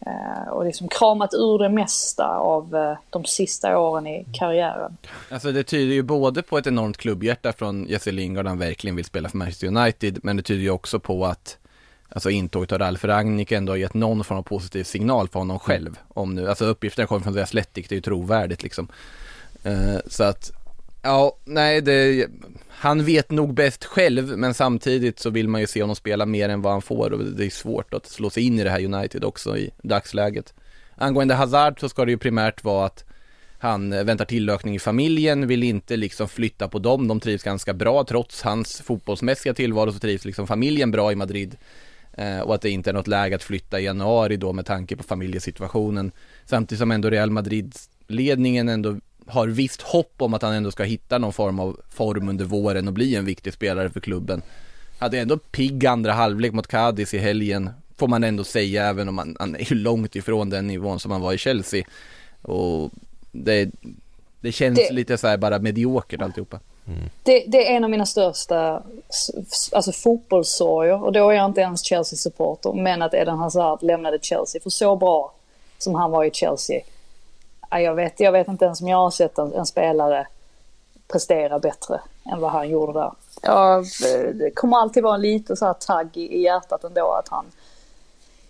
Eh, och liksom kramat ur det mesta av eh, de sista åren i karriären. Alltså det tyder ju både på ett enormt klubbhjärta från Jesse Lingard, han verkligen vill spela för Manchester United, men det tyder ju också på att Alltså intåget av Ralf Rangnick ändå har gett någon form av positiv signal för honom själv. Om nu, alltså uppgifterna kommer från The Athletic, det är ju trovärdigt liksom. Eh, så att, ja, nej det, han vet nog bäst själv, men samtidigt så vill man ju se honom spela mer än vad han får och det är svårt att slå sig in i det här United också i dagsläget. Angående Hazard så ska det ju primärt vara att han eh, väntar tillökning i familjen, vill inte liksom flytta på dem, de trivs ganska bra trots hans fotbollsmässiga tillvaro så trivs liksom familjen bra i Madrid. Eh, och att det inte är något läge att flytta i januari då med tanke på familjesituationen. Samtidigt som ändå Real Madrid-ledningen ändå har visst hopp om att han ändå ska hitta någon form av form under våren och bli en viktig spelare för klubben. Hade ändå pigg andra halvlek mot Cadiz i helgen, får man ändå säga, även om han, han är ju långt ifrån den nivån som han var i Chelsea. Och det, det känns Det- lite så här bara mediokert alltihopa. Det, det är en av mina största alltså fotbollssorger och då är jag inte ens Chelsea-supporter. Men att Eden Hazard lämnade Chelsea för så bra som han var i Chelsea. Ja, Jag vet, jag vet inte ens om jag har sett en, en spelare prestera bättre än vad han gjorde där. Ja, det kommer alltid vara en lite så här tagg i, i hjärtat ändå att han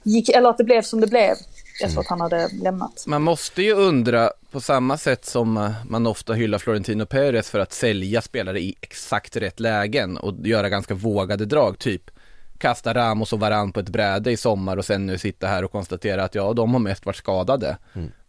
gick, eller att det blev som det blev efter att han hade lämnat. Man måste ju undra på samma sätt som eh, man ofta hyllar Florentino Perez för att sälja spelare i exakt rätt lägen och göra ganska vågade drag, typ kasta Ramos och Varann på ett bräde i sommar och sen nu sitta här och konstatera att ja, de har mest varit skadade.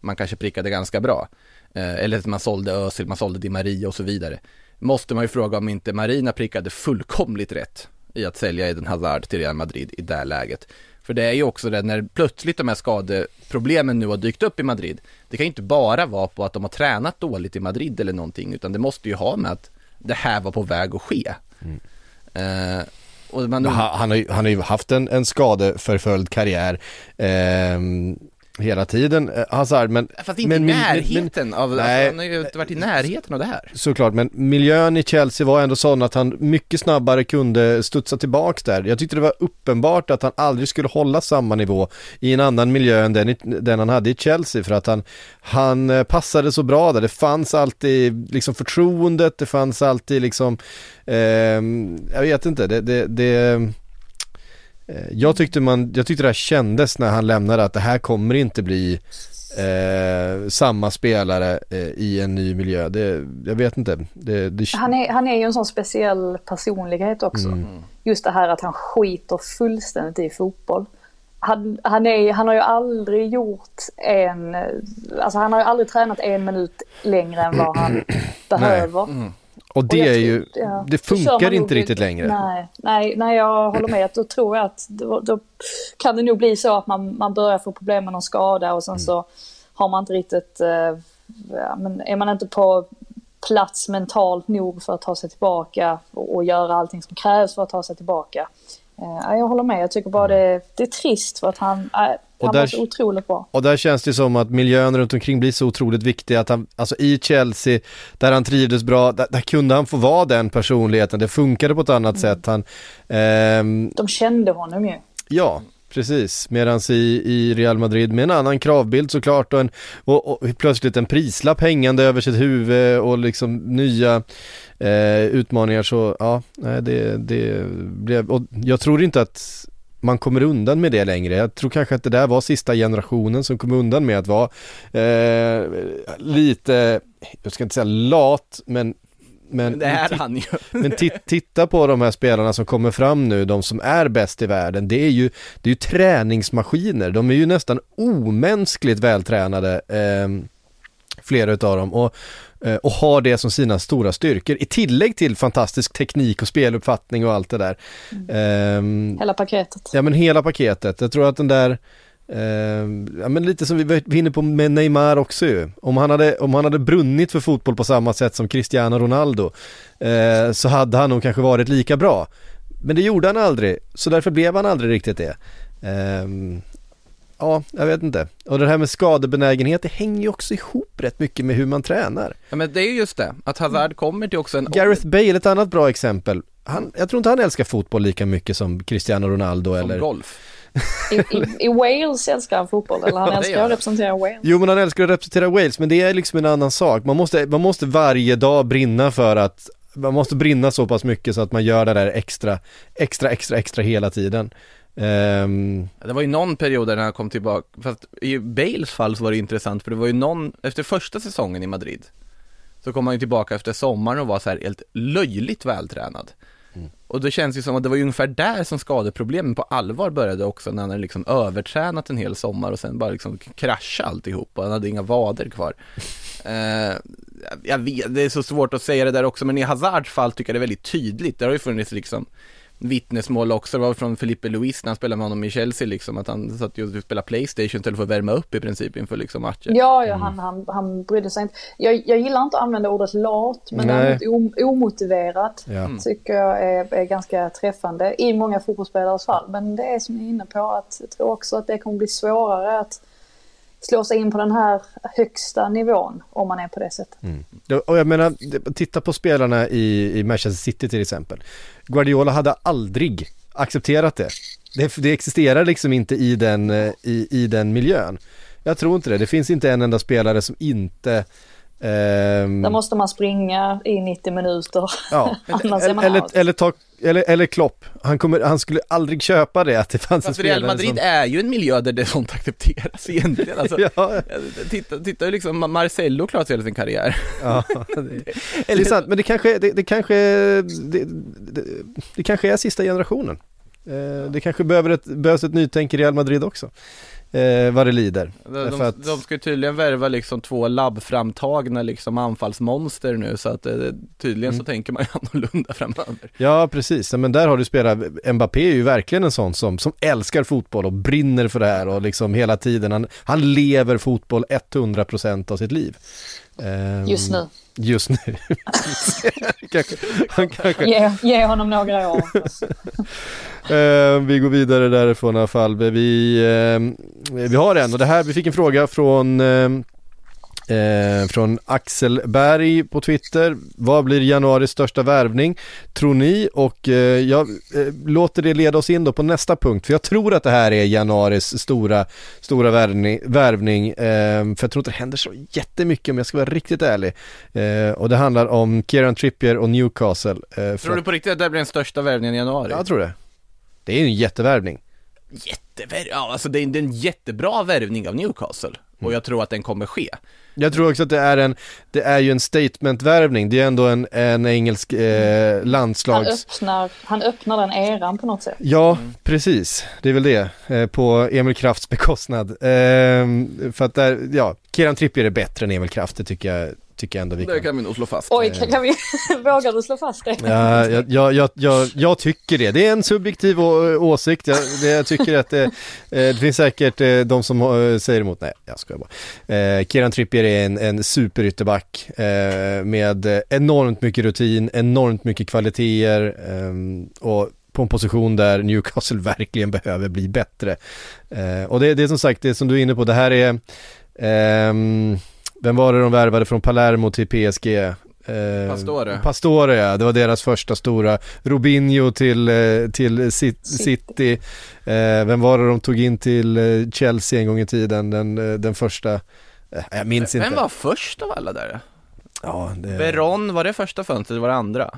Man kanske prickade ganska bra. Eh, eller att man sålde Özil, man sålde Di Maria och så vidare. Måste man ju fråga om inte Marina prickade fullkomligt rätt i att sälja Eden Hazard till Real Madrid i det här läget. För det är ju också det när plötsligt de här skadeproblemen nu har dykt upp i Madrid. Det kan ju inte bara vara på att de har tränat dåligt i Madrid eller någonting, utan det måste ju ha med att det här var på väg att ske. Eh, man, Men Han, han, har ju, han har ju haft en, en skadeförföljd karriär ehm, hela tiden, eh, Hazard, men fast inte men, i men- närheten av, nej. alltså, han har ju inte varit i närheten av det här. Såklart, men miljön i Chelsea var ändå sån att han mycket snabbare kunde studsa tillbaks där. Jag tyckte det var uppenbart att han aldrig skulle hålla samma nivå i en annan miljö än den, den han hade i Chelsea för att han, han eh, passade så bra där. Det fanns alltid liksom förtroendet, det fanns alltid liksom, ehm, jag vet inte, det, det, det eh, jag tyckte man, jag tyckte det här kändes när han lämnade att det här kommer inte bli eh, samma spelare eh, i en ny miljö. Det, jag vet inte. Det, det, Han är, han är ju en sån speciell personlighet också. Just det här att han skiter fullständigt i fotboll. Han, han, är, han har ju aldrig gjort en, alltså han har ju aldrig tränat en minut längre än vad han behöver. Och det Och är ju, tror- ja, det funkar inte nog- riktigt längre. Nej, nej, nej, jag håller med. Då tror jag att då, då kan det nog bli så att man, man börjar få problem med någon skada och sen Mm. så har man inte riktigt, eh, ja, men är man inte på plats mentalt nog för att ta sig tillbaka och, och göra allting som krävs för att ta sig tillbaka. Eh, ja, jag håller med, jag tycker bara det, det är trist för att han, han Och där- så otroligt bra. Och där känns det som att miljön runt omkring blir så otroligt viktig att han, alltså i Chelsea, där han trivdes bra, där, där kunde han få vara den personligheten, det funkade på ett annat Mm. sätt. Han, ehm, De kände honom ju. Ja, precis. Medans i, i Real Madrid med en annan kravbild såklart och, en, och, och plötsligt en prislapp hängande över sitt huvud och liksom nya eh, utmaningar så ja, nej, det, det blev, och jag tror inte att man kommer undan med det längre. Jag tror kanske att det där var sista generationen som kom undan med att vara eh, lite, jag ska inte säga lat, men men, Det är han ju. men ti- titta på de här spelarna som kommer fram nu, de som är bäst i världen, det är ju, det är ju träningsmaskiner, de är ju nästan omänskligt vältränade, eh, flera utav dem, och, eh, och har det som sina stora styrkor, i tillägg till fantastisk teknik och speluppfattning och allt det där. Ehm, Hela paketet. Ja men hela paketet. Jag tror att den där eh, ja men lite som vi var inne på med Neymar också ju. Om han hade, om han hade brunnit för fotboll på samma sätt som Cristiano Ronaldo eh, så hade han nog kanske varit lika bra. Men det gjorde han aldrig, så därför blev han aldrig riktigt det. Ehm, ja, jag vet inte. Och det här med skadebenägenhet, det hänger ju också ihop rätt mycket med hur man tränar. Ja, men det är ju just det, att Hazard kommer till också en... Gareth Bale, ett annat bra exempel. Han, jag tror inte han älskar fotboll lika mycket som Cristiano Ronaldo som eller golf. I, i, I Wales älskar han fotboll, eller han älskar att representera Wales. Jo men han älskar att representera Wales men det är liksom en annan sak. Man måste, man måste varje dag brinna för att man måste brinna så pass mycket så att man gör det där extra, extra, extra, extra hela tiden. Ehm, Det var ju någon period där han kom tillbaka, fast i Bales fall så var det intressant för det var ju någon, efter första säsongen i Madrid Så kom han ju tillbaka efter sommaren och var så här helt löjligt vältränad. Och det känns ju som att det var ju ungefär där som skadeproblemen på allvar började också när han hade liksom övertränat en hel sommar och sen bara liksom krascha alltihop och han hade inga vader kvar. *laughs* Eh, Jag vet, det är så svårt att säga det där också men i Hazards fall tycker jag det är väldigt tydligt, det har ju funnits liksom vittnesmål också, det var från Felipe Luis när han spelade med honom i Chelsea liksom, att han satt ju och spelade Playstation istället för att värma upp i princip inför liksom matcher. Ja, ja han, han, han brydde sig inte. Jag, jag gillar inte att använda ordet lat, men däremot om, omotiverat ja. tycker jag är, är ganska träffande i många fotbollsspelares fall. Men det är som jag är inne på att jag tror också att det kommer bli svårare att slå sig in på den här högsta nivån om man är på det sättet. Mm. Och jag menar, titta på spelarna i, i Manchester City till exempel. Guardiola hade aldrig accepterat det. Det, det existerar liksom inte i den, eh, i, i den miljön. Jag tror inte det. Det finns inte en enda spelare som inte ehm, Där måste man springa i 90 minuter. *laughs* Ja, Annars är man eller, out. eller, ta, eller, eller Klopp. Han, kommer, han skulle aldrig köpa det att det fanns en Fast Real spelare Madrid som... är ju en miljö där det sånt accepteras egentligen. Alltså, *laughs* Ja, titta, titta hur liksom Marcello klarat hela sin karriär. ja, det, *laughs* det är sant, men det kanske, det, det kanske, det, det, det kanske är sista generationen. Eh, Det kanske behöver ett, behövs ett nytänk i Real Madrid också. Eh, vad det lider. De, de, att- de ska ju tydligen värva liksom två labbframtagna liksom anfallsmonster nu så att eh, tydligen Mm. så tänker man ju *laughs* annorlunda framöver. Ja, precis. Men där har du spelat, Mbappé är ju verkligen en sån som, som älskar fotboll och brinner för det här och liksom hela tiden, han, han lever fotboll 100% av sitt liv. Ehm, Just nu. Just nu. *laughs* kanske, han *laughs* kanske, Ge, ge honom några år. *laughs* Eh, vi går vidare därifrån i alla fall. Vi, eh, vi har en och det här, vi fick en fråga från eh, Eh, från Axel Berg på Twitter. Vad blir januaris största värvning? Tror ni? Och eh, jag eh, låter det leda oss in då på nästa punkt. För jag tror att det här är januaris stora, stora värvning. värvning eh, för jag tror inte det händer så jättemycket om jag ska vara riktigt ärlig. Eh, och det handlar om Kieran Trippier och Newcastle. Eh, för Tror du på riktigt att det blir den största värvningen i januari? jag tror det. Det är en jättevärvning. Jättevärv... Ja, alltså det är en jättebra värvning av Newcastle. Mm. Och jag tror att den kommer ske. Jag tror också att det är en, det är ju en statementvärvning. Det är ändå en, en engelsk eh, Han landslags... öppnar, han öppnar den eran på något sätt. Ja, precis. Det är väl det. Eh, på Emil Krafts bekostnad. Ehm, för att där, ja, Kieran Trippier är bättre än Emil Kraft, det tycker jag, tycker jag ändå vi Det kan. kan vi nog slå fast. Oj, kan, kan vi, *laughs* vågar du slå fast det? Ja, jag, jag, jag, jag, jag tycker det. Det är en subjektiv å, åsikt. Jag, det, jag tycker att det, eh, det finns säkert eh, de som eh, säger emot. Nej, jag skojar bara. Eh, Kieran Trippier är en, en superytterback eh, med enormt mycket rutin, enormt mycket kvaliteter eh, och på en position där Newcastle *laughs* verkligen behöver bli bättre. Eh, och det, det är som sagt, det som du är inne på, det här är ehm, vem var det de värvade från Palermo till PSG? Eh, Pastore. Pastore ja, det var deras första stora. Robinho till, eh, till Ci- City. Eh, vem var det de tog in till Chelsea en gång i tiden? Den, den första, eh, jag minns inte. Vem var först av alla där? Ja, det, Veron, var det första fönstret eller var det andra?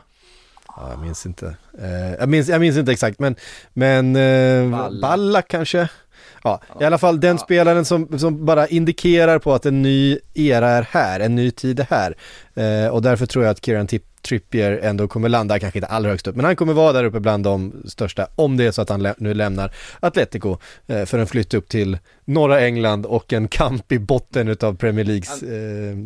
ja, jag minns inte. Eh, jag, minns, jag minns inte exakt men, men eh, Balla. Balla. kanske? Ja, i alla fall den spelaren som, som bara indikerar på att en ny era är här, en ny tid är här. Eh, och därför tror jag att Kieran Tip Trippier ändå kommer landa, kanske inte allra högst upp, men han kommer vara där uppe bland de största, om det är så att han lä nu lämnar Atletico eh, för en flytt upp till norra England och en kamp i botten utav Premier Leagues eh,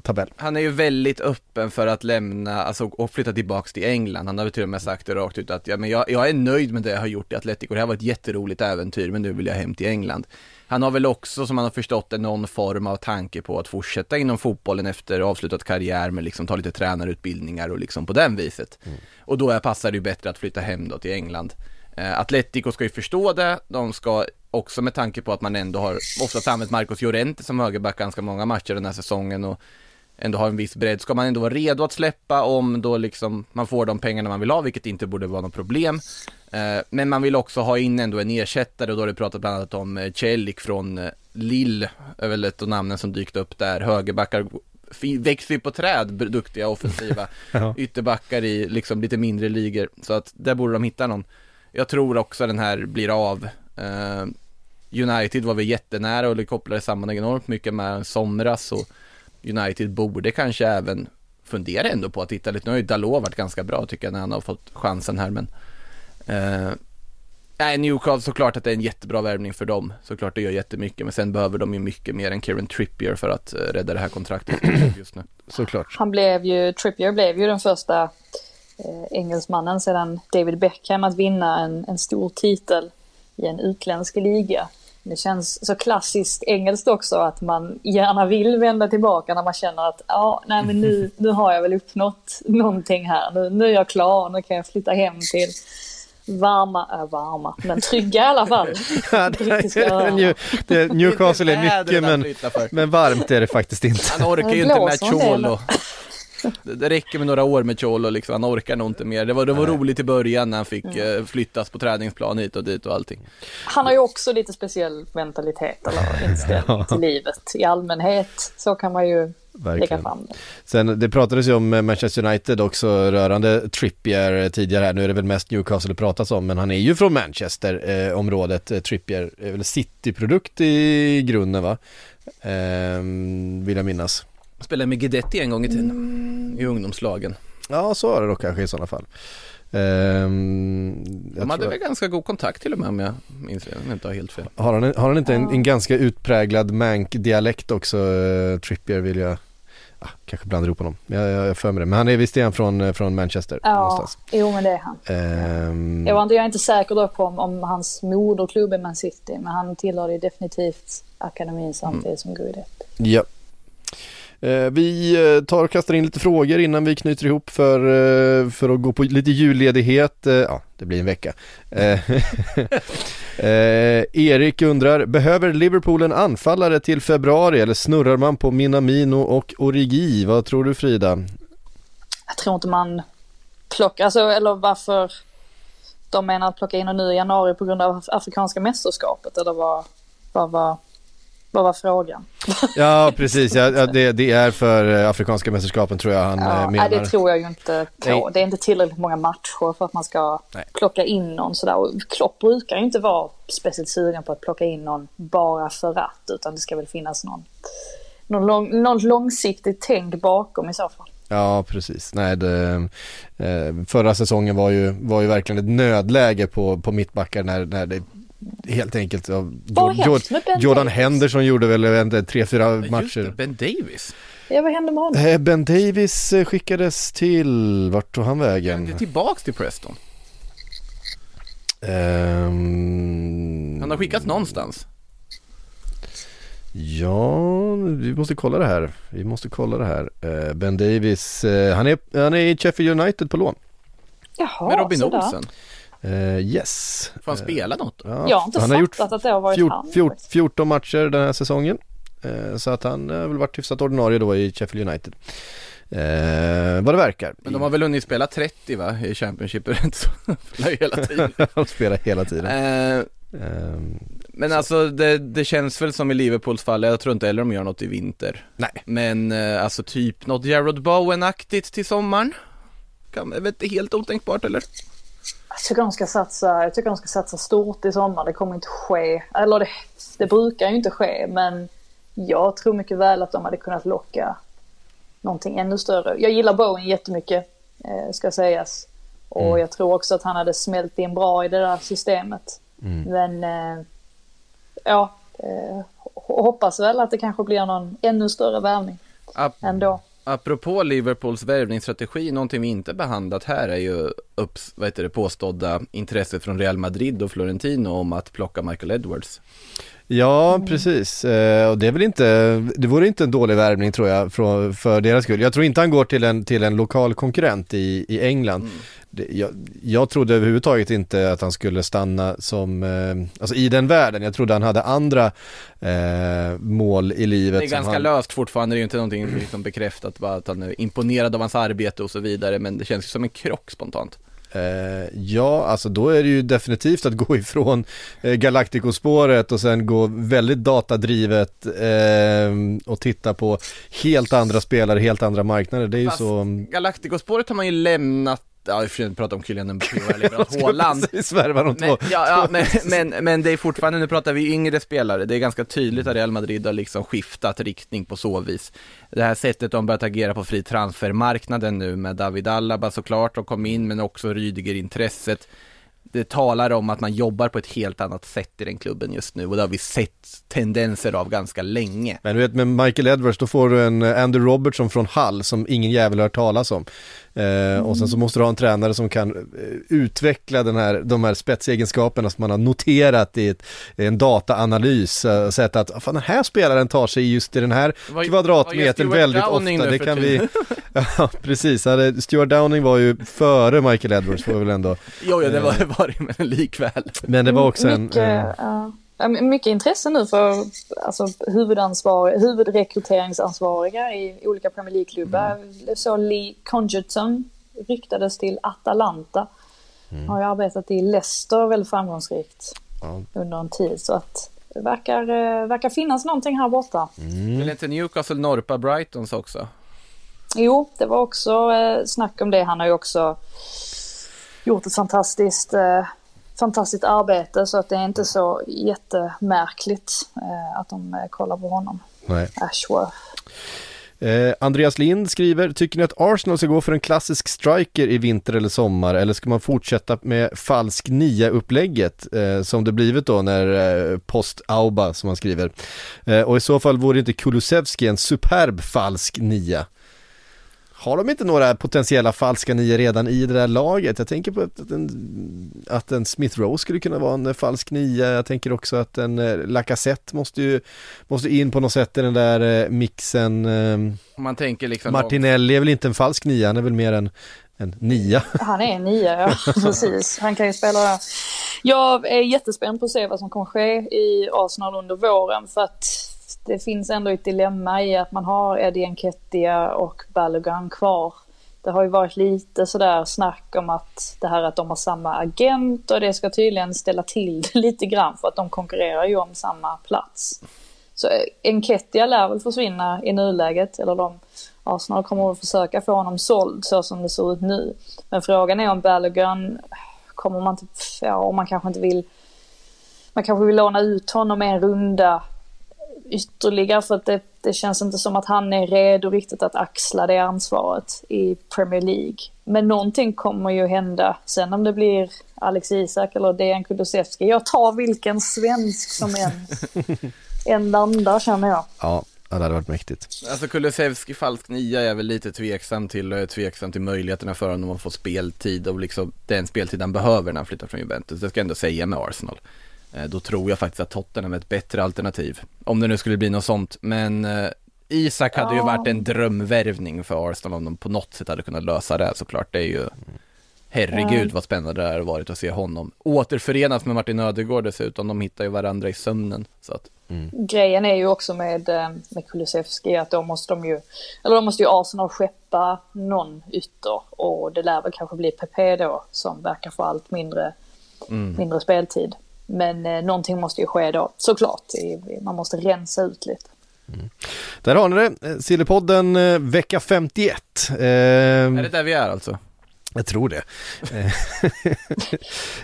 tabell. Han är ju väldigt öppen för att lämna, alltså och flytta tillbaks till England. Han har väl till och med sagt det rakt ut att ja, men jag, jag är nöjd med det jag har gjort i Atletico. Det här var ett jätteroligt äventyr, men nu vill jag hem till England. Han har väl också, som man har förstått det, någon form av tanke på att fortsätta inom fotbollen efter avslutad karriär med liksom ta lite tränarutbildningar och liksom på den viset. Mm. Och då passar det ju bättre att flytta hem då till England. Eh, Atletico ska ju förstå det, de ska också med tanke på att man ändå har ofta använt Marcos Llorente som högerback ganska många matcher den här säsongen och ändå har en viss bredd, ska man ändå vara redo att släppa om då liksom man får de pengarna man vill ha, vilket inte borde vara något problem. Eh, men man vill också ha in ändå en ersättare och då har det pratat bland annat om eh, Celik från eh, Lille, är väl ett av namnen som dykt upp där, högerbackar växer ju på träd, duktiga offensiva *laughs* ja. ytterbackar i liksom lite mindre ligor. Så att där borde de hitta någon. Jag tror också den här blir av. United var vi jättenära och det kopplade samman enormt mycket med somras och United borde kanske även fundera ändå på att hitta lite, nu har ju Dalot varit ganska bra tycker jag när han har fått chansen här men eh, Nej, Newcastle såklart att det är en jättebra värvning för dem. Såklart det gör jättemycket, men sen behöver de ju mycket mer än Kieran Trippier för att uh, rädda det här kontraktet *clears throat* just nu. Såklart. Han blev ju, Trippier blev ju den första eh, engelsmannen sedan David Beckham att vinna en, en stor titel i en utländsk liga. Det känns så klassiskt engelskt också att man gärna vill vända tillbaka när man känner att ja, nej men nu, nu har jag väl uppnått någonting här. Nu, nu är jag klar, nu kan jag flytta hem till varma, äh, varma, men trygga i alla fall. *laughs* New, det, Newcastle är mycket men, men varmt är det faktiskt inte. Han orkar ju inte med Cholo. Det, det räcker med några år med Cholo liksom, han orkar nog inte mer. Det var, det var roligt i början när han fick mm. eh, flyttas på träningsplan hit och dit och allting. Han har ju också lite speciell mentalitet eller inställning *laughs* till livet i allmänhet. Så kan man ju Verkligen. fram det. Sen det pratades ju om Manchester United också rörande Trippier tidigare här. Nu är det väl mest Newcastle det pratas om men han är ju från Manchester eh, området. Eh, Trippier är väl City-produkt i grunden va? Eh, vill jag minnas. Spelade med Guidetti en gång i tiden mm. i ungdomslagen. Ja, så var det då kanske i sådana fall. Um, De hade väl ganska god kontakt till och med om jag minns om jag inte har helt fel. Har han, har han inte en, en ganska utpräglad mank-dialekt också, uh, Trippier vill jag ah, kanske blandar ihop honom. Jag, jag, jag för mig det. Men han är visst igen från, eh, från Manchester ja, någonstans. Jo men det är han. Um, jag, var inte, jag är inte säker då på om, om hans moderklubb är Man City. Men han tillhörde definitivt akademin samtidigt mm. som Guidetti. Ja. Eh, vi eh, tar och kastar in lite frågor innan vi knyter ihop för, eh, för att gå på lite julledighet. Ja, det blir en vecka. *laughs* Erik undrar, behöver Liverpool en anfallare till februari eller snurrar man på Minamino och Origi? Vad tror du Frida? Jag tror inte man plockar, alltså, eller varför de menar att plocka in en nu i januari på grund av Afrikanska mästerskapet eller vad, vad, vad vad var frågan? Ja, precis. Ja, det, det, är för eh, Afrikanska mästerskapen tror jag han ja, eh, menar. Nej, det tror jag ju inte på. Nej. Det är inte tillräckligt många matcher för att man ska nej. plocka in någon sådär. Och Klopp brukar ju inte vara speciellt sugen på att plocka in någon bara för att, utan det ska väl finnas någon, någon, lång, någon långsiktigt tänk bakom i så fall. Ja, precis. Nej, det, eh, förra säsongen var ju, var ju verkligen ett nödläge på, på mittbackar när, när det helt enkelt av Jordan, Jordan Henderson gjorde väl inte, tre, fyra matcher. Det, ben Davis. Ja, vad hände med honom? Eh, ben Davis eh, skickades till, vart tog han vägen? Han tillbaks till Preston. Um... Han har skickats någonstans. Ja, vi måste kolla det här. Vi måste kolla det här. Uh, ben Davis, uh, han, är, han är i Sheffield United på lån. Jaha, Med Robin sådär. Olsen. Uh, yes. Får han spela något då? Ja, jag har inte han har gjort att det har varit fjort, han. Fjort, 14 matcher den här säsongen. Uh, så att han har väl varit hyfsat ordinarie då i Sheffield United. Uh, vad det verkar. Men de har väl hunnit spela 30 va i Championship? *laughs* hela tiden. *laughs* de spelar hela tiden. Um, men alltså det, det, känns väl som i Liverpools fall, jag tror inte heller de gör något i vinter. Nej. Men alltså typ något Jared Bowen-aktigt till sommaren. Kan, vet, helt otänkbart eller? Jag tycker de ska satsa, jag tycker de ska satsa stort i sommar. Det kommer inte ske. Eller det, det brukar ju inte ske men jag tror mycket väl att de hade kunnat locka någonting ännu större. Jag gillar Bowen jättemycket, eh, ska sägas. Och Mm. jag tror också att han hade smält in bra i det där systemet. Mm. Men eh, ja, eh, ho- hoppas väl att det kanske blir någon ännu större värvning ändå. Apropå Liverpools värvningsstrategi, någonting vi inte behandlat här är ju upps, vad heter det, påstådda intresset från Real Madrid och Florentino om att plocka Michael Edwards. Ja, precis. Eh, och det är väl inte, det vore inte en dålig värvning tror jag för, för deras skull. Jag tror inte han går till en, till en lokal konkurrent i, i England. Jag, jag trodde överhuvudtaget inte att han skulle stanna som, eh, alltså i den världen. Jag trodde han hade andra eh, mål i livet. Det är ganska han, löst fortfarande, det är ju inte någonting liksom bekräftat, bara att han är imponerad av hans arbete och så vidare, men det känns ju som en krock spontant. Eh, ja, alltså då är det ju definitivt att gå ifrån eh, Galactico-spåret och sen gå väldigt datadrivet eh, och titta på helt andra spelare, helt andra marknader. Det är ju Fast så... Galactico-spåret har man ju lämnat, ja i och för sig inte prata om Kylian Mbappé och *laughs* Erling Haaland. Precis, värva de Men, ja, ja, *laughs* men, men, men det är fortfarande, nu pratar vi yngre spelare, det är ganska tydligt att Real Madrid har liksom skiftat riktning på så vis. Det här sättet de börjat agera på fri transfermarknaden nu med David Alaba såklart, de kom in, men också Rydiger-intresset. Det talar om att man jobbar på ett helt annat sätt i den klubben just nu och det har vi sett tendenser av ganska länge. Men du vet med Michael Edwards då får du en Andy Robertson från Hull som ingen jävel har hört talas om. Eh, Och sen så måste du ha en tränare som kan eh, utveckla den här, de här spetsegenskaperna som man har noterat i ett, en dataanalys. Eh, sett att ah, fan, den här spelaren tar sig just i den här gör kvadratmetern Stuart väldigt Downing ofta. Det kan vi, *laughs* ja precis, Stuart Downing var ju före Michael Edwards får vi väl ändå. Jo, ja, det var, var det, men likväl. Men det var också en... mycket, ja. Mycket intresse nu för alltså, huvudansvar, huvudrekryteringsansvariga i olika Premier League-klubbar. Så Lee Congerton ryktades till Atalanta. Har ju arbetat i Leicester väldigt framgångsrikt Ja. under en tid. Så att det verkar, eh, verkar finnas någonting här borta. Vill inte Newcastle norpa Brightons också? Jo, det var också eh, snack om det. Han har ju också gjort ett fantastiskt, eh, fantastiskt arbete så att det är inte så jättemärkligt eh, att de eh, kollar på honom. nej. Ashworth. Eh, Andreas Lind skriver, tycker ni att Arsenal ska gå för en klassisk striker i vinter eller sommar eller ska man fortsätta med falsk nia-upplägget eh, som det blivit då när eh, post-Auba som man skriver. Eh, och i så fall vore inte Kulusevski en superb falsk nia? Har de inte några potentiella falska nior redan i det där laget? Jag tänker på att en, att en Smith Rowe skulle kunna vara en falsk nia. Jag tänker också att en eh, Lacazette måste ju måste in på något sätt i den där eh, mixen. Eh, man tänker liksom... Martinelli är väl inte en falsk nia, han är väl mer en, en nia. Han är en nia, ja *laughs* precis. Han kan ju spela där. Jag är jättespänd på att se vad som kommer ske i Arsenal under våren för att det finns ändå ett dilemma i att man har Eddie Nketiah och Balogun kvar. Det har ju varit lite sådär snack om att det här att de har samma agent och det ska tydligen ställa till det *laughs* lite grann för att de konkurrerar ju om samma plats. Så eh, Enketia lär väl försvinna i nuläget, eller de Arsenal kommer att försöka få honom såld så som det ser ut nu. Men frågan är om Balogun kommer man inte, ja, om man kanske inte vill, man kanske vill låna ut honom en runda ytterligare för att det, det känns inte som att han är redo riktigt att axla det ansvaret i Premier League. Men någonting kommer ju hända. Sen om det blir Alex Isak eller Dejan Kulusevski. Jag tar vilken svensk som än, *laughs* än landar känner jag. Ja, det hade varit mäktigt. Alltså Kulusevski falsk nia är jag väl lite tveksam till och jag är tveksam till möjligheterna för honom att få speltid och liksom den speltid han behöver när han flyttar från Juventus. Det ska jag ändå säga med Arsenal. Eh, Då tror jag faktiskt att Tottenham är ett bättre alternativ. Om det nu skulle bli något sånt. Men eh, Isak hade ju Ja. varit en drömvärvning för Arsenal om de på något sätt hade kunnat lösa det såklart. Det är ju Herregud vad spännande det har varit att se honom återförenas med Martin Ödegård dessutom. De hittar ju varandra i sömnen. Så att, Grejen är ju också med, eh, med Kulusevski att då måste de ju, eller då måste ju Arsenal skeppa någon ytter och det lär väl kanske bli Pepe då som verkar få allt mindre, mindre speltid. Men eh, någonting måste ju ske då, såklart. I- Man måste rensa ut lite. Där har ni det, Eh, Sillypodden eh, vecka 51. Eh, är det där vi är alltså? Jag tror det. *laughs*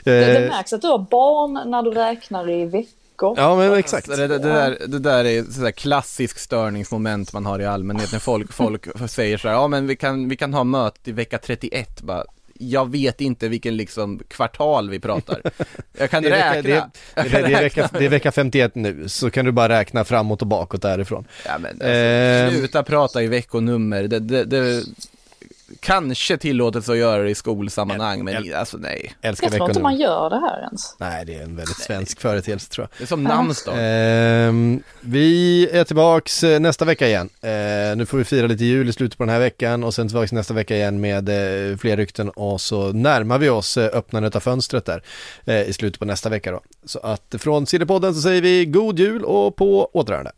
Det, det Eh, märks att du har barn när du räknar i veckor. ja men exakt. Alltså, det, det, där, det där är sådär klassisk störningsmoment man har i allmänhet när folk, folk *laughs* säger så här, ja men vi kan, vi kan ha möte i vecka 31, bara jag vet inte vilken liksom kvartal vi pratar. Jag kan Det räkna. vecka, det, det, det, är vecka, det är vecka 51 nu, så kan du bara räkna framåt och bakåt därifrån. Ja, men, alltså, Ehm. sluta prata i veckonummer. Det, det, det, kanske tillåtet att göra det i skolsammanhang, men alltså nej. Älskar Jag tror inte man gör det här ens. Nej, det är en väldigt svensk företeelse tror jag. Det är som namnsdag. Ehm, vi är tillbaks eh, nästa vecka igen. Eh, nu får vi fira lite jul i slutet på den här veckan och sen tillbaks nästa vecka igen med eh, fler rykten och så närmar vi oss eh, öppnandet av fönstret där eh, i slutet på nästa vecka då. Så att från Sillypodden så säger vi god jul och på återhörande.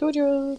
God jul!